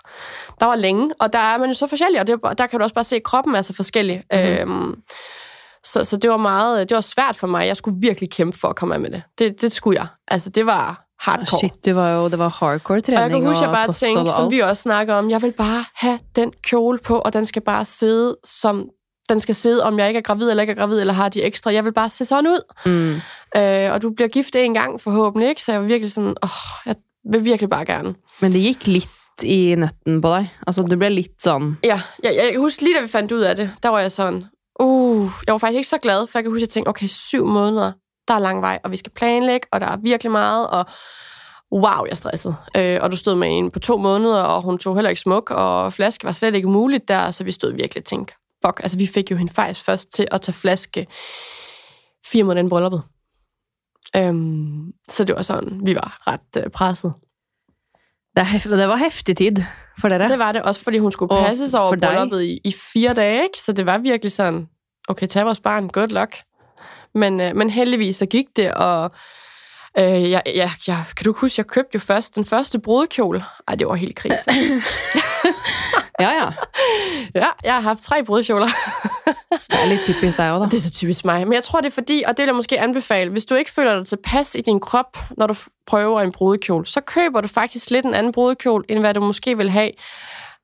Der var længe, og der er man jo så forskellig, og det, er der kan du også bare se, at kroppen er så forskellig. Mhm. Øhm, så, så det var meget, det var svært for mig. Jeg skulle virkelig kæmpe for at komme af med det. Det, det skulle jeg. Altså, det var Hardcore. Shit, du var jo, det var hardcore Og jeg kan huske, jeg bare tænkte, som vi også snakker om, jeg vil bare have den kjole på, og den skal bare sidde som den skal sidde, om jeg ikke er gravid eller ikke er gravid, eller har de ekstra. Jeg vil bare se sådan ud. Mm. Øh, og du bliver gift en gang forhåbentlig, ikke? Så jeg var virkelig sådan, åh, jeg vil virkelig bare gerne. Men det gikk litt i nøtten på deg. Altså, du ble litt sånn Ja, jeg, jeg kan huske lige da vi fandt ud af det, der var jeg sådan, uh, jeg var faktisk ikke så glad, for jeg kan huske, at jeg tænkte, okay, syv måneder, der er lang vej, og vi skal planlægge, og der er virkelig meget, og wow, jeg er stresset. Øh, og du stod med en på to måneder, og hun tog heller ikke smuk, og flaske var slet ikke muligt der, så vi stod virkelig og tænkte, fuck, altså vi fik jo hende faktisk først til at tage flaske fire måneder inden brylluppet. Øhm, så det var sådan, vi var ret øh, presset. Det, er hef- det var heftig tid for dere. Det var det også, fordi hun skulle passes over brylluppet i, i fire dage, ikke? Så det var virkelig sådan, okay, tag vores barn, good luck. Men, øh, men heldigvis så gik det, og øh, jeg, jeg, jeg, kan du huske, jeg købte jo først den første brudekjole. Ej, det var helt krise. Ja, ja. ja, jeg har haft tre brudekjoler. Det er lidt typisk dig. Det er så typisk mig. Men jeg tror, det er fordi, og det vil jeg måske anbefale, hvis du ikke føler dig tilpas i din krop, når du prøver en brudekjole, så køber du faktisk lidt en anden brudekjole, end hvad du måske vil have,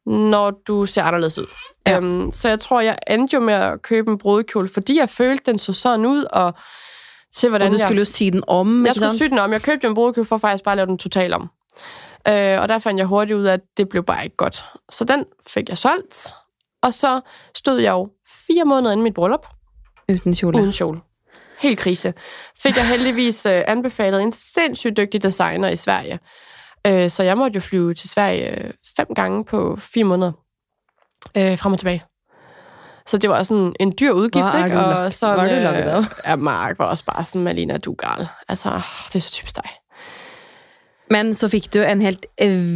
når du ser anderledes ud. Ja. Øhm, så jeg tror, jeg endte jo med at købe en brudekjole, fordi jeg følte, den så sådan ud, og til hvordan Og du jeg... skulle jo sy den om, Jeg skulle sy den om. Jeg købte en brudekjole for faktisk bare at lave den totalt om. Øh, og der fandt jeg hurtigt ud af, at det blev bare ikke godt. Så den fik jeg solgt. Og så stod jeg jo fire måneder inden mit bryllup Uten kjole. uden kjole. Helt krise. Fik jeg heldigvis øh, anbefalet en sindssygt dygtig designer i Sverige. Øh, så jeg måtte jo flyve til Sverige fem gange på fire måneder. Øh, frem og tilbage. Så det var sådan en dyr udgift, Hvad er ikke? Og sådan, hvad er du af? Ja, Mark var også bare sådan, Malina, du er gal. Altså, det er så typisk dig. Men så fikk du en helt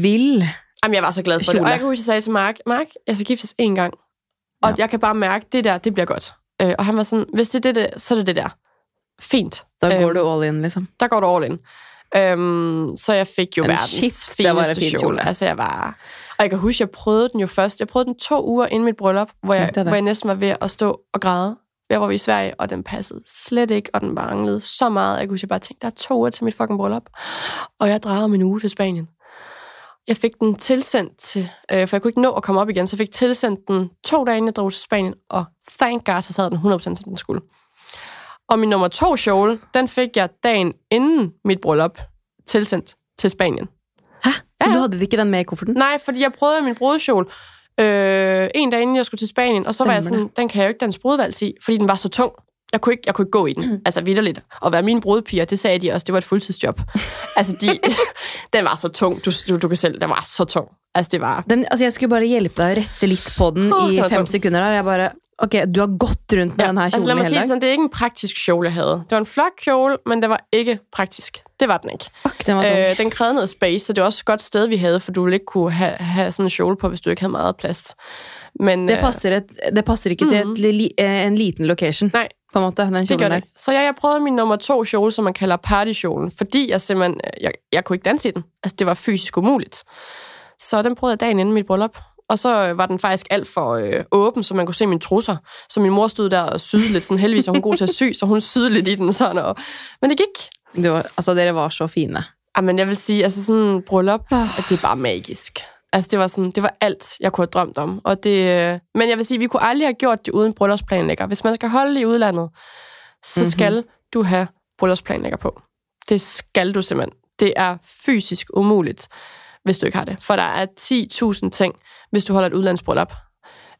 vill Jamen, jeg var så glad for det. Kjole. Og jeg kan huske, jeg sagde til Mark, Mark, jeg skal giftes én gang. Og Ja. jeg kan bare mærke, det der, det bliver godt. Øh, og han var sådan, hvis det er det, der, så er det det der. Fint. Da går Øhm, du all in, liksom. der går du all in. Øhm, så jeg fik jo Men verdens shit, der fineste fin kjole. Altså, jeg var... Og jeg kan huske, jeg prøvede den jo først. Jeg prøvede den to uger inden mit bryllup, hvor jeg, det. hvor jeg næsten var ved at stå og græde. Der var vi i Sverige, og den passede slet ikke, og den manglede så meget. Jeg kunne huske, jeg bare tænkte, der er to uger til mit fucking bryllup. Og jeg drejede min uge til Spanien. Jeg fik den tilsendt til, øh, for jeg kunne ikke nå at komme op igen, så jeg fik tilsendt den to dage, inden jeg drog til Spanien, og thank God, så sad den 100% som den skulle. Og min nummer to kjole, den fik jeg dagen inden mit bryllup tilsendt til Spanien. Hæ? Så Ja, du ja. hadde ikke den med i kufferten? Nej, fordi jeg prøvede min brudekjole øh, en dag inden jeg skulle til Spanien, og så var jeg sådan, den kan jeg jo ikke danse brudevals i, fordi den var så tung. Jeg kunne ikke, jeg kunne ikke gå i den. Mm. Altså vidderligt. Og være mine brudepiger, det sagde de også, det var et fuldtidsjob. altså, de, den var så tung. Du, du, du kan selv, den var så tung. Altså, det var... Den, altså jeg skulle bare hjelpe deg å rette litt på den Åh, i fem tungt. sekunder. der. Jeg bare, ok, Du har gått rundt med den her altså, lad kjolen mig sige det sådan, det er ikke en praktisk kjole, jeg havde. Det var en flot kjole, men det var ikke praktisk. Det var den ikke. Fuck, den var tung. Øh, den krævede noget space, så det var også et godt sted, vi havde, for du ville ikke kunne have, have sådan en kjole på, hvis du ikke havde meget plads. Men, det, øh, passer et, det passer ikke til Mhm. et, li, eh, en liten location, Nej. på en måte, den Det gør kjolen det der. Så jeg, jeg prøvede min nummer to kjole, som man kalder partykjolen, fordi jeg simpelthen, øh, jeg, jeg kunne ikke danse i den. Altså, det var fysisk umuligt. Så den prøvede jeg dagen inden mit bryllup. Og så øh, var den faktisk alt for øh, åben, så man kunne se mine trusser. Så min mor stod der og syede lidt. Sådan, heldigvis er hun god til at sy, så hun syede lidt i den. Sådan, og, men det gik. Du var, altså, dere var så fine. Ah, men jeg vil sige, altså sådan bryllup, at det er bare magisk. Altså, det var, sådan, det var alt, jeg kunne have drømt om. Og det, øh, men jeg vil sige, vi kunne aldrig have gjort det uden bryllupsplanlægger. Hvis man skal holde i udlandet, så Mhm. mm-hmm. skal du have bryllupsplanlægger på. Det skal du simpelthen. Det er fysisk umuligt, hvis du ikke har det. For der er 10.000 ting, hvis du holder et udlandsbryllup.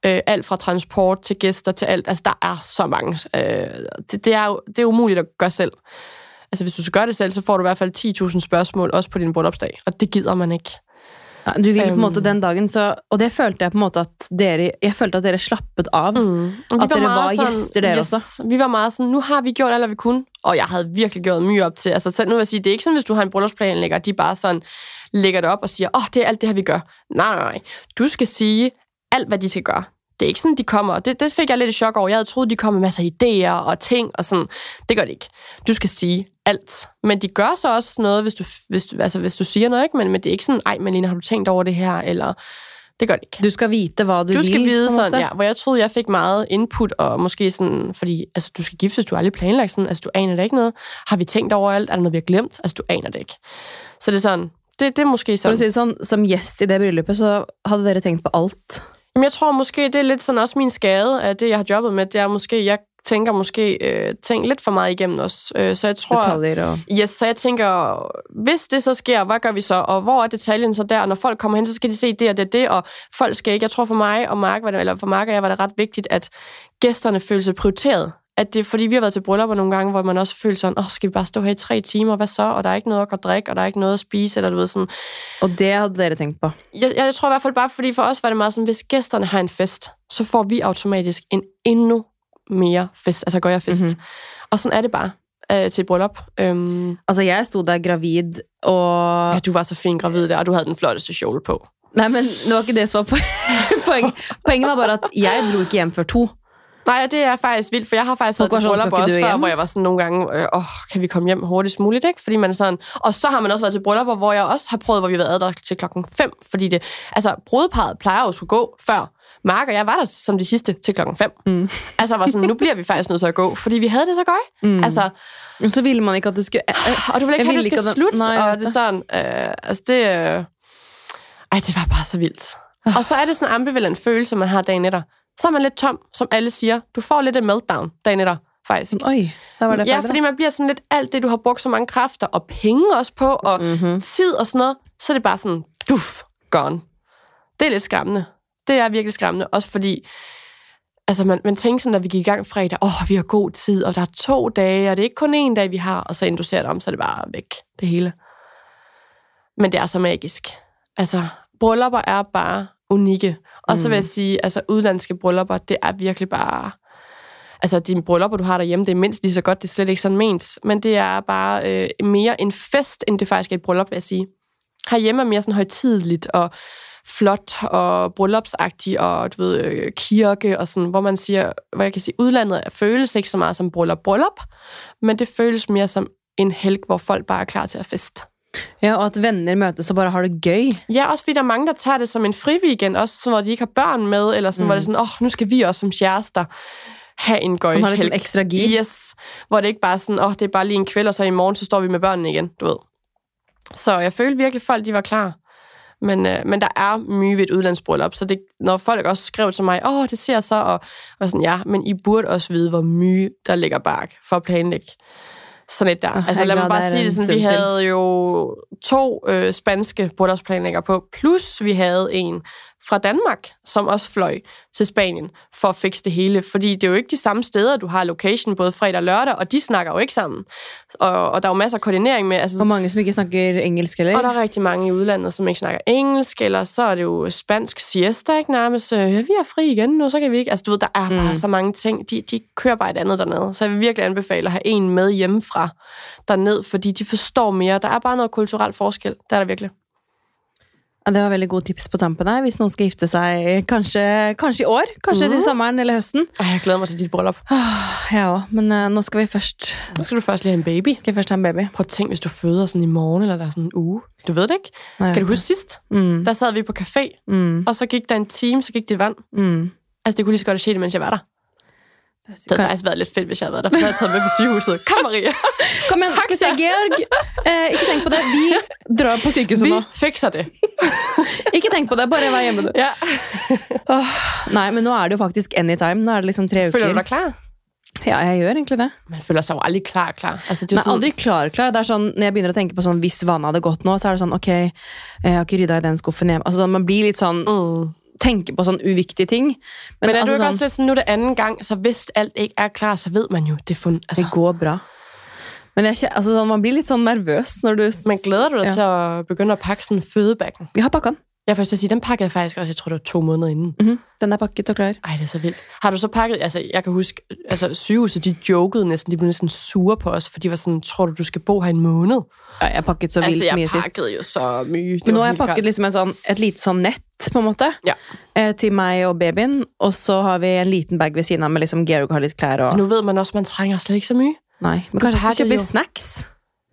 Øh, alt fra transport til gæster til alt. Altså, der er så mange. Øh, det, det, er jo, det er umuligt at gøre selv. Altså, hvis du skal gøre det selv, så får du i hvert fald 10.000 spørgsmål, også på din bryllupsdag. Og det gider man ikke. Ja, du ville på en måte den dagen, så, og det følte jeg på en måte at dere, jeg følte at dere slappet av. Mm. At dere var gæster der også. Vi var meget sådan, nu har vi gjort alt, vi kunne. Og jeg havde virkelig gjort mye op til. Altså, selv nu vil jeg sige, det er ikke sådan, hvis du har en bryllupsplanlægger, de bare sådan lægger det op og siger, åh, oh, det er alt det her, vi gør. Nej, nej, nej. Du skal sige alt, hvad de skal gøre. Det er ikke sådan, de kommer. Det, det fik jeg lidt i chok over. Jeg havde troet, de kom med masser af idéer og ting og sådan. Det gør de ikke. Du skal sige alt. Men de gør så også noget, hvis du, hvis du, altså, hvis du siger noget, ikke? Men, men det er ikke sådan, ej, Malina, har du tænkt over det her? Eller, det gør det ikke. Du skal vite hvad du, Du skal vil. vide sådan, ja, hvor jeg troede, jeg fik meget input, og måske sådan, fordi altså, du skal giftes, du har aldrig planlagt sådan, altså du aner det ikke noget. Har vi tænkt over alt? Er der noget, vi har glemt? Altså du aner det ikke. Så det er sådan, det, det er måske sådan. si det sånn, Som gjest i det bryllupet så hadde dere tenkt på alt. Men jeg tror måske, det er lidt sådan også min skade af det, jeg har jobbet med, det er måske, jeg tænker måske øh, ting lidt for meget igennem os. Øh, så jeg tror... Yes, så jeg tænker, hvis det så sker, hvad gør vi så? Og hvor er detaljen så der? Og når folk kommer hen, så skal de se det og det og det, og folk skal ikke. Jeg tror for mig og Mark, det, eller for Mark og jeg var det ret vigtigt, at gæsterne føler sig prioriteret. At det fordi vi har været til bryllupper nogle gange, hvor man også føler sådan, åh, oh, skal vi bare stå her i tre timer, hvad så? Og der er ikke noget at drikke, og der er ikke noget at spise, eller du ved sådan. Og det hadde dere tenkt på. Jeg, jeg tror i hvert fald bare, fordi for os var det meget sådan, hvis gæsterne har en fest, så får vi automatisk en endnu mere fest, altså gør jeg fest. Mhm. Mm-hmm. Og sådan er det bare. øh, til et bryllup. Øhm, Altså, jeg stod der gravid, og ja, du var så fin gravid der, og du havde den flotteste kjole på. Nei, men det var ikke det som var poen- poenget. Poenget var bare at jeg dro ikke hjem før to. Nej, det er faktisk vildt, for jeg har faktisk været til bryllup også før, hvor jeg var sådan nogle gange, øh, åh, kan vi komme hjem hurtigst muligt, ikke? Fordi man er sådan, og så har man også været til bryllupper, hvor jeg også har prøvet, hvor vi har været der til klokken 5, fordi det, altså, brudeparret plejer jo at skulle gå før. Mark og jeg var der som de sidste til klokken 5. Mm. Altså, var sådan, nu bliver vi faktisk nødt til at gå, fordi vi havde det så godt. Mm. Altså, så ville man ikke at det skulle eh, og du vil ikke have, det ville at den- slutte, Nej, og det er det. sådan, øh, altså det, øh, ej, det var bare så vildt. Ah. Og så er det sådan en ambivalent følelse, man har dagen etter. Så er man lidt tom, som alle siger. Du får lidt et meltdown dagen etter, faktisk. Oi, der var det Ja, fordi man bliver sådan lidt alt det, du har brugt så mange kræfter og penge også på, og Mhm. tid og sådan noget, så er det bare sådan, duf, gone. Det er lidt skræmmende. Det er virkelig skræmmende, også fordi, altså man, man tænker sådan, at vi gik i gang fredag, åh, oh, vi har god tid, og der er to dage, og det er ikke kun én dag, vi har, og så inden du ser det om, så er det bare væk, det hele. Men det er så magisk. Altså, bryllupper er bare unikke. Og så vil jeg sige, altså udlandske bryllupper, det er virkelig bare... Altså, dine bryllupper, du har derhjemme, det er mindst lige så godt, det er slet ikke sådan ment. Men det er bare øh, mere en fest, end det faktisk er et bryllup, vil jeg sige. Herhjemme er mere sådan højtideligt og flot og bryllupsagtigt og du ved, øh, kirke og sådan, hvor man siger, hvor jeg kan sige, udlandet føles ikke så meget som bryllup, bryllup, men det føles mere som en helg, hvor folk bare er klar til at feste. Ja, og at venner møtes og bare har det gøy. Ja, også fordi der er mange, der tager det som en friweekend, også hvor de ikke har børn med, eller sådan, mm. hvor det er sådan, åh, oh, nu skal vi også som kærester have en gøj Man har lidt ekstra gear. Yes, hvor det ikke bare er sådan, åh, oh, det er bare lige en kvæld, og så i morgen, så står vi med børnene igen, du ved. Så jeg følte virkelig, folk de var klar. Men, øh, men der er mye ved et udlandsbryllup, så det, når folk også skrev til mig, åh, oh, det ser så, og, og sådan, ja, men I burde også vide, hvor mye der ligger bak for at planlægge sådan et der. Åh, altså lad mig bare sige det sådan, vi havde jo to øh, spanske bryllupsplanlæggere på, plus vi havde en fra Danmark, som også fløj til Spanien for at fikse det hele. Fordi det er jo ikke de samme steder, du har location både fredag og lørdag, og de snakker jo ikke sammen. Og, og der er jo masser af koordinering med. Altså, Og mange som ikke snakker engelsk, eller? og der er rigtig mange i udlandet, som ikke snakker engelsk, eller så er det jo spansk siesta, ikke nærmest. Øh, Ja, vi er fri igen nu, så kan vi ikke. Altså, du ved, der er bare Mm. så mange ting. De, de kører bare et andet dernede. Så jeg vil virkelig anbefale at have en med hjemmefra derned, fordi de forstår mere. Der er bare noget kulturelt forskel. Det er der virkelig. Ja, det var veldig gode tips på tampen her, hvis noen skal gifte seg kanskje, kanskje i år, kanskje Mhm. til sommeren eller høsten. Jeg glæder mig til dit bryllup. Jeg også, men eh, nå skal vi først, Nu skal du først lige have en baby. skal jeg først ha en baby. Prøv at tænke, hvis du føder sådan i morgen, eller der er sådan en uge. Du ved det ikke. Nei, jeg Kan du vet huske sidst? det. Mm, Der sad vi på café, mm, og så gik der en time, så gik det vand. mm. Altså, det kunne lige så godt have sket, mens jeg var der. Det havde faktisk været lidt fedt, hvis jeg havde været der, for så havde jeg taget med på sygehuset. Kom, Maria. Kom igjen, Takk, skal vi se. Georg. Eh, ikke tenk på det. Vi drar på sykehuset Vi nå. fikser det. Ikke tenk på det, bare vær hjemme. Ja. Åh, nei, men nå er det jo faktisk anytime. Nå er det liksom tre Føler du uker. dig klar? Ja, jeg gjør egentlig det. Man føler sig jo aldrig klar, klar. Altså, det er sådan, aldri klar, klar. Det er sånn, når jeg begynner å tenke på sånn, hvis vannet hadde gått nå, så er det sånn, ok, jeg har ikke rydda i den skuffen hjemme. Altså, man blir litt sånn, Mm. Tenker på sånn uviktige ting. Men, Men er du altså, ikke sånn, også lidt sådan, nu det anden gang, så hvis alt ikke er klar, så ved man jo, det er fundet. Altså, det går bra. Men jeg, altså, sånn, man blir litt sånn nervøs når du... men glæder du dig Ja. til at begynde at pakke sådan en fødebakken? Jeg har pakket den. Jeg først at sige, den pakkede jeg faktisk også, jeg tror det var to måneder inden. Mhm, Den er pakket og klar. Ej, det er så vildt. Har du så pakket, altså jeg kan huske, altså sygehuset, de jokede næsten, de blev næsten sure på os, for de var sådan, tror du, du skal bo her en måned? Ja, jeg pakket så altså vildt jeg mye sist. pakkede jo så mye. Det Men nå har jeg pakket vildt. liksom en sånn, et lite sånn nett, på en måte, Ja. eh, til meg og babyen. Og så har vi en liten bag ved siden av med liksom Georg har litt klær og... Nu ved man også, man trænger slet ikke så mye. Nei, men kanskje jeg skal litt snacks?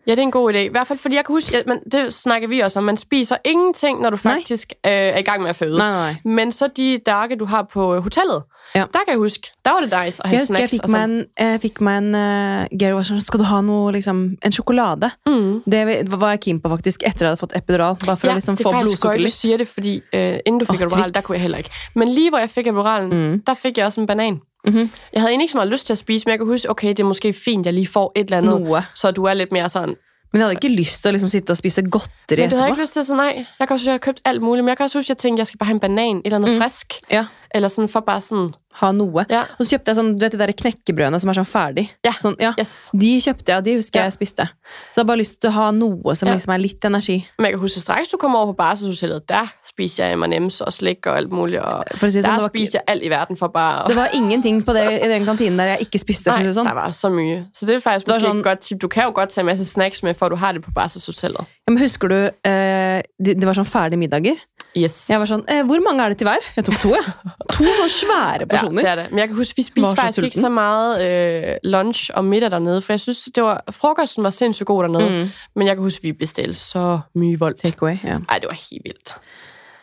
Ja, det er en god idé. I hvert fald, fordi jeg kan huske, at man, det snakker vi også om, man spiser ingenting, når du Nej. faktisk øh, er i gang med at føde. Nei, nei. Men så de dage, du har på øh, hotellet, Ja. der kan jeg huske, der var det nice at have Jeg husker jeg snacks. fikk og sådan. en, jeg fikk meg en uh, Georg var sånn, skal du ha noe, liksom, en sjokolade? Mm. Det var jeg keen på faktisk, etter jeg hadde fått epidural. Bare for Ja, å liksom det få er faktisk godt, du siger det, fordi øh, inden du fik Åh, epidural, der kunne jeg heller ikke. Men lige hvor jeg fik epiduralen, Mm. der fik jeg også en banan. Mhm. Jeg havde egentlig ikke så meget lyst til at spise, men jeg kan huske, okay, det er måske fint, jeg lige får et eller andet, Noe. så du er lidt mere sådan. Men jeg hadde ikke lyst til å liksom sitte og spise godteri Men du havde ikke lyst til at sige nej. Jeg kan også huske, jeg har købt alt muligt, men jeg kan også huske, at jeg tænkte, jeg skal bare have en banan, et eller andet Mm. frisk. Ja. Eller sådan for bare sådan, Ha noe. ja, Og så kjøpte jeg sånn, du vet de der knekkebrødene som er sånn ferdig. Ja. Sånn, ja. yes. De kjøpte jeg, og de husker jeg spiste. Så jeg har bare lyst til å ha noe som liksom er litt energi. Men jeg kan huske, straks du kom over på barselshotellet, der spiste jeg M&M's og slik og alt muligt, og si det sånn, der det var, spiste jeg alt i verden for bare... det var ingenting på det, i den kantinen der jeg ikke spiste. Det sånn. der var så mye. Så det er faktisk Det sådan- et godt tip. Du kan jo godt en masse snacks med, for du har det på barselshotellet. Ja, men husker du, eh, det, det var sånn ferdige middager. Yes. Jeg var sånn, eh, hvor mange er det til hver? Jeg tok to, jeg. To sånne svære Ja, porsjoner. det er det. Men jeg kan huske, vi spiste så faktisk ikke sulten. så meget øh, lunch og middag dernede, for jeg synes, det var, frokosten var sindssygt god dernede. Mm. Men jeg kan huske, vi bestilte så mye voldt. Take away, ja. Ej, det var helt vildt.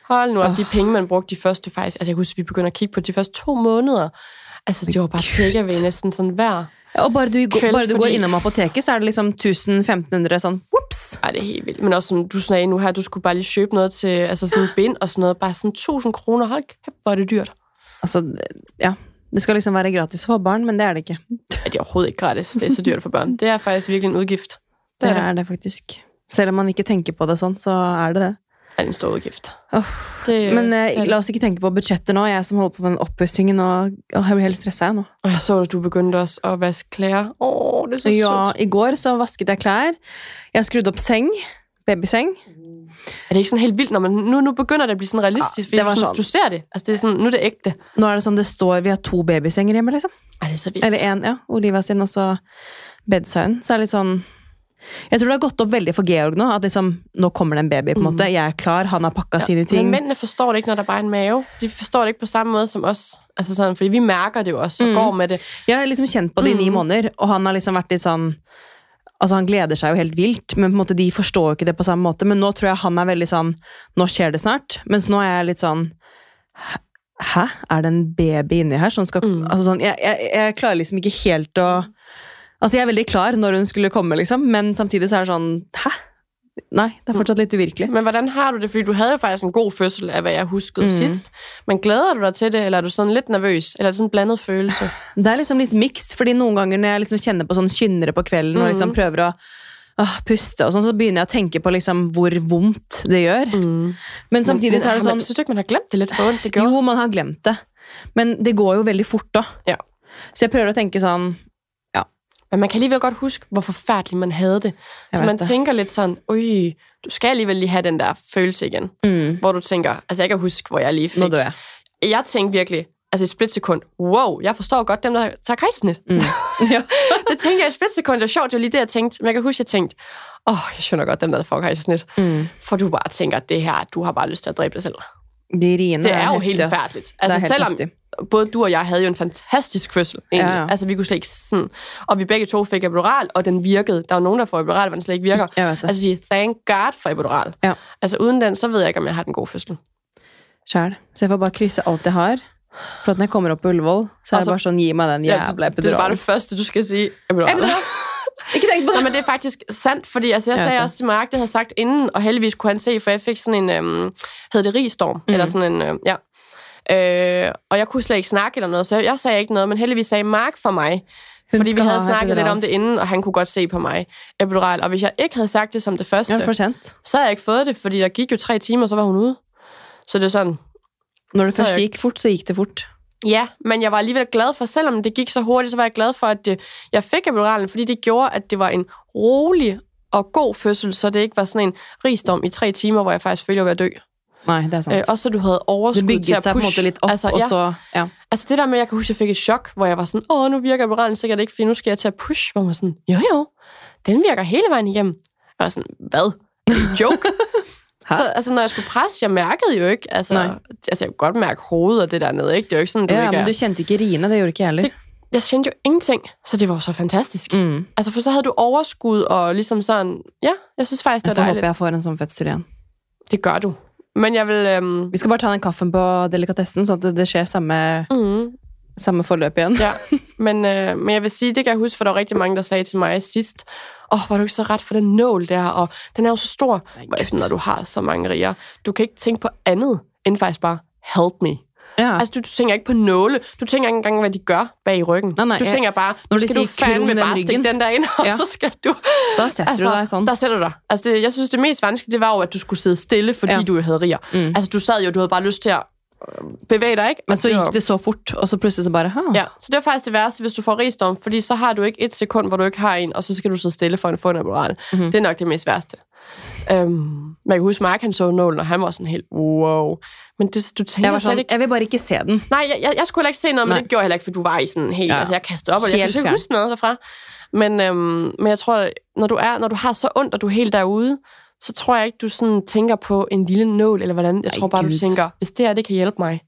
Hold nu op, Åh. de penge, man brugte de første faktisk... Altså, jeg kan huske, vi begyndte at kigge på de første to måneder. Altså, det var bare takeaway næsten sådan hver. Ja, Og bare du, går- Kveld, bare du går fordi- innom apoteket, så er det liksom 1000-1500 sånn whoops. Ej, det er helt vildt. Men også sådan, du sagde nu her, du skulle bare lige købe noget til, altså sådan bind og sådan noget. Bare sådan 1000 kroner. Hold kæft, hvor er det dyrt. Altså, ja. Det skal liksom være gratis for barn, men det er det ikke. Ja, det er overhovedet ikke gratis. Det er så dyrt for børn. Det er faktisk virkelig en udgift. Det Det er det. er det faktisk. Selv om man ikke tenker på det sånn, så er det det. Er en stor udgift. Åh, det, Men det eh, er det. la oss ikke tenke på budsjettet nå. Jeg som holder på med den oppussingen, og, og jeg blir helt stressa nå. Og jeg så, at du begyndte også at vaske klæder. Åh, det er så Ja, sødt. I går så vasket jeg klær. Jeg har skrudd opp seng. Babyseng. Er det ikke sådan helt vildt, når man nu, nu begynder det at blive sådan realistisk? Ja, det fordi var du, sådan, sådan. du ser det. Altså, det er sådan, nu er det ægte. Nå er det sånn det står Vi har to babysenger hjemme, liksom. Ej, det er så vildt. Eller én, ja. Olivia sin, og så bedsiden. Så er det litt sånn Jeg tror det har gått opp veldig for Georg nå. At liksom, nå kommer det en baby. på en Mm. måte. Jeg er klar, han har pakka sine Men ting. mændene forstår det ikke, når bare er en mave. De forstår det ikke på samme måde som os. Altså sådan, fordi vi mærker det jo også, og Mm. går med det. Jeg har liksom kjent på det i ni Mm. måneder, og han har liksom vært litt sånn Altså Han gleder seg jo helt vilt, men på en måte de forstår jo ikke det på samme måte. Men nå tror jeg han er veldig sånn Nå skjer det snart. Mens nå er jeg litt sånn «Hæ- Hæ? Er det en baby inni her som skal Mm. altså sånn, jeg, jeg, jeg klarer liksom ikke helt å Altså Jeg er veldig klar når hun skulle komme, liksom, men samtidig så er det sånn Hæ? Nei, det er fortsatt litt uvirkelig. Men hvordan har du det? Fordi du havde jo faktisk en god fødsel af, hvad jeg huskede Mm. mm. sidst. Men glæder du dig til det, eller er du sådan lidt nervøs? Eller er det sådan en blandet følelse? Det er liksom litt mixed, fordi noen ganger når jeg liksom kjenner på sånn kynnere på kvelden og liksom Mhm. prøver å åh, puste, og sånn, så begynner jeg å tenke på liksom hvor vondt det gjør. Mm. Men samtidig så er det sånn Synes du ikke, man har glemt det lidt, hvor ondt det gjorde? Jo, man har glemt det. Men det går jo veldig fort, da. Ja. Så jeg prøver å tenke sånn Men man kan alligevel godt huske, hvor forfærdeligt man havde det. Jeg Så man det. tænker lidt sådan, ui, du skal alligevel lige have den der følelse igen. mm, Hvor du tænker, altså jeg kan huske, hvor jeg lige fik. Nå dør jeg. Jeg tænkte virkelig, altså et splitsekund, wow, jeg forstår godt dem, der tager kejsnit. Mm. ja. det tænkte jeg et splitsekund, det var sjovt, det var lige det, jeg tænkte. Men jeg kan huske, jeg tænkte, åh, oh, jeg skønner godt dem, der får kejsnit. mm. For du bare tænker, det her, du har bare lyst til at dræbe dig selv. De riene Det er jo helt. Det er Altså selvom både du og jeg havde jo en fantastisk fødsel, egentlig. Ja, ja. Altså vi kunne slet ikke sådan... Og vi begge to fik epidural, og den virkede. Der er jo nogen, der får epidural, hvor den slet ikke virker. Det. Altså sige, thank God for epidural. Ja. Altså uden den, så ved jeg ikke, om jeg har den gode fødsel. Sjæl. Så jeg får bare krysse alt jeg har. For at når jeg kommer opp på Ullevål, så er Altså, det bare sånn Gi meg den Ja, jævla det, det er bare det første, du skal sige. Epidural. Epidural. Ikke tenk på Nå, det! men det er faktisk sandt, fordi altså, jeg Jeg ved sagde det. også til Mark, det havde sagt inden, og heldigvis kunne han se, for jeg fik sådan en, øhm, hed det rigstorm, mm. eller sådan en, øh, ja. Øh, og jeg kunne slet ikke snakke eller noget, så jeg sagde ikke noget, men heldigvis sagde Mark for mig, Hun fordi vi havde ha snakket lidt om det inden, og han kunne godt se på mig, epidural. Og hvis jeg ikke havde sagt det som det første, Ja, så havde jeg ikke fået det, fordi der gik jo tre timer, så var hun ude. Så det er sådan, Når det først jeg- gikk fort, så gikk det fort. Ja, men jeg var alligevel glad for, selvom det gik så hurtigt, så var jeg glad for, at det, jeg fik epiduralen, fordi det gjorde, at det var en rolig og god fødsel, så det ikke var sådan en rigsdom i tre timer, hvor jeg faktisk følte, at jeg var at dø. Nei, det er sant. Øh, også så du havde det overskud til at pushe. måte litt opp, altså, og ja, så ja. altså det der med, jeg kan huske, jeg fik et chok, hvor jeg var sådan, åh, nu virker epiduralen sikkert ikke, fordi nu skal jeg til at push, hvor man var sådan, jo jo, den virker hele vejen igennem. Jeg var sådan, hvad? Det en joke? Så altså, når jeg skulle presse, jeg mærkede jo ikke, altså, Nej. altså jeg kunne godt mærke hovedet og det der nede, ikke? Det er jo ikke sådan, du ja, ikke er. men du kjente ikke riene, det gjorde ikke jeg heller. Det- Jeg kendte jo ingenting, så det var jo så fantastisk. Mm. Altså, for så havde du overskud og ligesom sådan, ja, jeg synes faktisk, det Jeg var får håpe dejligt. jeg får en sånn fødsel igjen. Det gør du. Men jeg vil... Øhm, Vi skal bare ta den kaffen på delikatessen, sånn at det skjer samme, mm, samme forløp igjen. ja, men, øh, men jeg vil sige, det kan jeg huske, for der var rigtig mange, der sagde til mig sidst, åh, oh, var du ikke så ret for den nål der, og den er jo så stor. Hvor sådan, når du har så mange riger, du kan ikke tænke på andet, end faktisk bare, help me. Ja. Altså, du, du tænker ikke på nåle. Du tænker ikke engang, hvad de gør bag i ryggen. Nej, nej, du jeg- tænker bare, nu skal du fandme bare stikke den der ind, og Ja. så skal du... Da setter du deg sånn. Der sætter du dig. Altså, det, jeg synes, det mest vanskelige, det var jo, at du skulle sidde stille, fordi Ja. ja. du havde riger. Mm. Altså, du sad jo, du havde bare lyst til at bevæge dig, ikke? Men Og så gikk det så fort, og så plutselig så bare ha. Ja, så det er faktisk det værste, hvis du får rigstorm, fordi så har du ikke et sekund, hvor du ikke har en, og så skal du sidde stille for en fundaboral. Mhm. Mm-hmm. Det er nok det mest værste. Øhm, man kan huske, Mark han så nålen, og han var sådan helt, wow. Men det, du tænker Jeg var slet sånn, ikke... jeg vil bare ikke se den. Nej, jeg, jeg, jeg skulle heller ikke se noget, men Nej. det gjorde jeg heller ikke, for du var i sådan helt... Ja. Altså, jeg kastede op, og jeg Helt kunne ikke huske noget derfra. Men, øhm, men jeg tror, når du, er, når du har så ondt, og du er helt derude, så tror jeg ikke, du sådan tænker på en lille nål, eller hvordan. Jeg Ej, tror bare, Gud. du tænker, hvis det her, det kan hjælpe mig,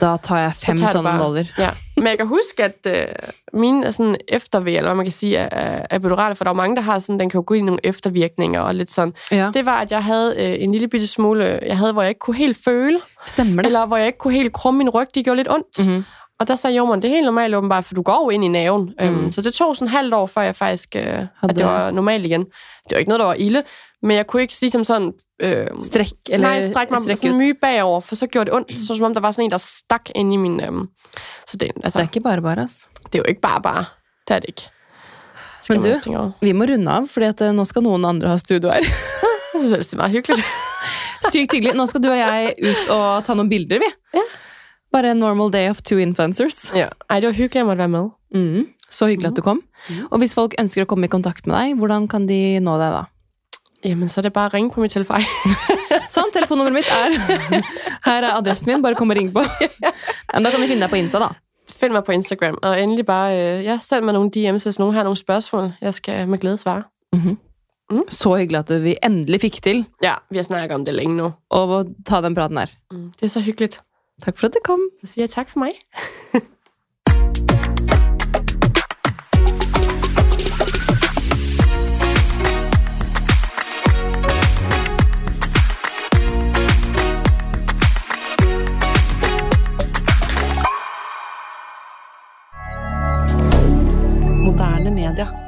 Da tar jeg så fem tager sånne bare- nåler. Ja, men jeg kan huske, at øh, mine er sådan efterved, eller hvad man kan sige, af, af epidurale, for der er mange, der har sådan, den kan jo gå ind i nogle eftervirkninger og lidt sådan. Ja. Det var, at jeg havde øh, en lille bitte smule, jeg havde, hvor jeg ikke kunne helt føle, Stemmer det? eller hvor jeg ikke kunne helt krumme min ryg, det gjorde lidt ondt. Mhm. Og der sagde jordmoren, det er helt normalt åbenbart, for du går jo ind i naven. Mm. Øhm, så det tog sådan halvt år, før jeg faktisk, øh, at det var normalt igen. Det var ikke noget, der var ilde, men jeg kunne ikke ligesom sådan... Øh, Strekk, eller nej, strække mig strekk sådan ut. myge bagover, for så gjorde det ondt, så som om der var sådan en, der stak ind i min... Øhm, så det, altså, Det er ikke bare bare, ass. det er jo ikke bare bare. Det er det ikke. Skal Men du-. Vi må runde av, fordi at eh, nå skal noen andre ha studio her. Jeg synes det er meget hyggeligt. Sykt hyggelig. Nå skal du og jeg ut og ta noen bilder, vi. Ja. Bare en normal day of two influencers. ja. Ej, det var hyggeligt, jeg måtte være med. Mm. Så hyggelig at du kom. Mhm. Og hvis folk ønsker å komme i kontakt med deg, hvordan kan de nå deg da? Jamen, så er det bare at ringe på min telefon. Sånn, telefonnummeret mitt er Her er adressen min, bare kom og ring på. Men da kan de finne deg på Insta, da. Find mig på Instagram, og endelig bare, øh, ja, send mig nogle DM's, hvis nogen har nogle spørgsmål. Jeg skal med glæde svare. Så hyggelig at vi endelig fikk til Ja, vi har snakket om det længe nu. å ta den praten her. Mm, Det er så hyggeligt. Takk for at du kom. Så siger jeg tak for mig. Twitter.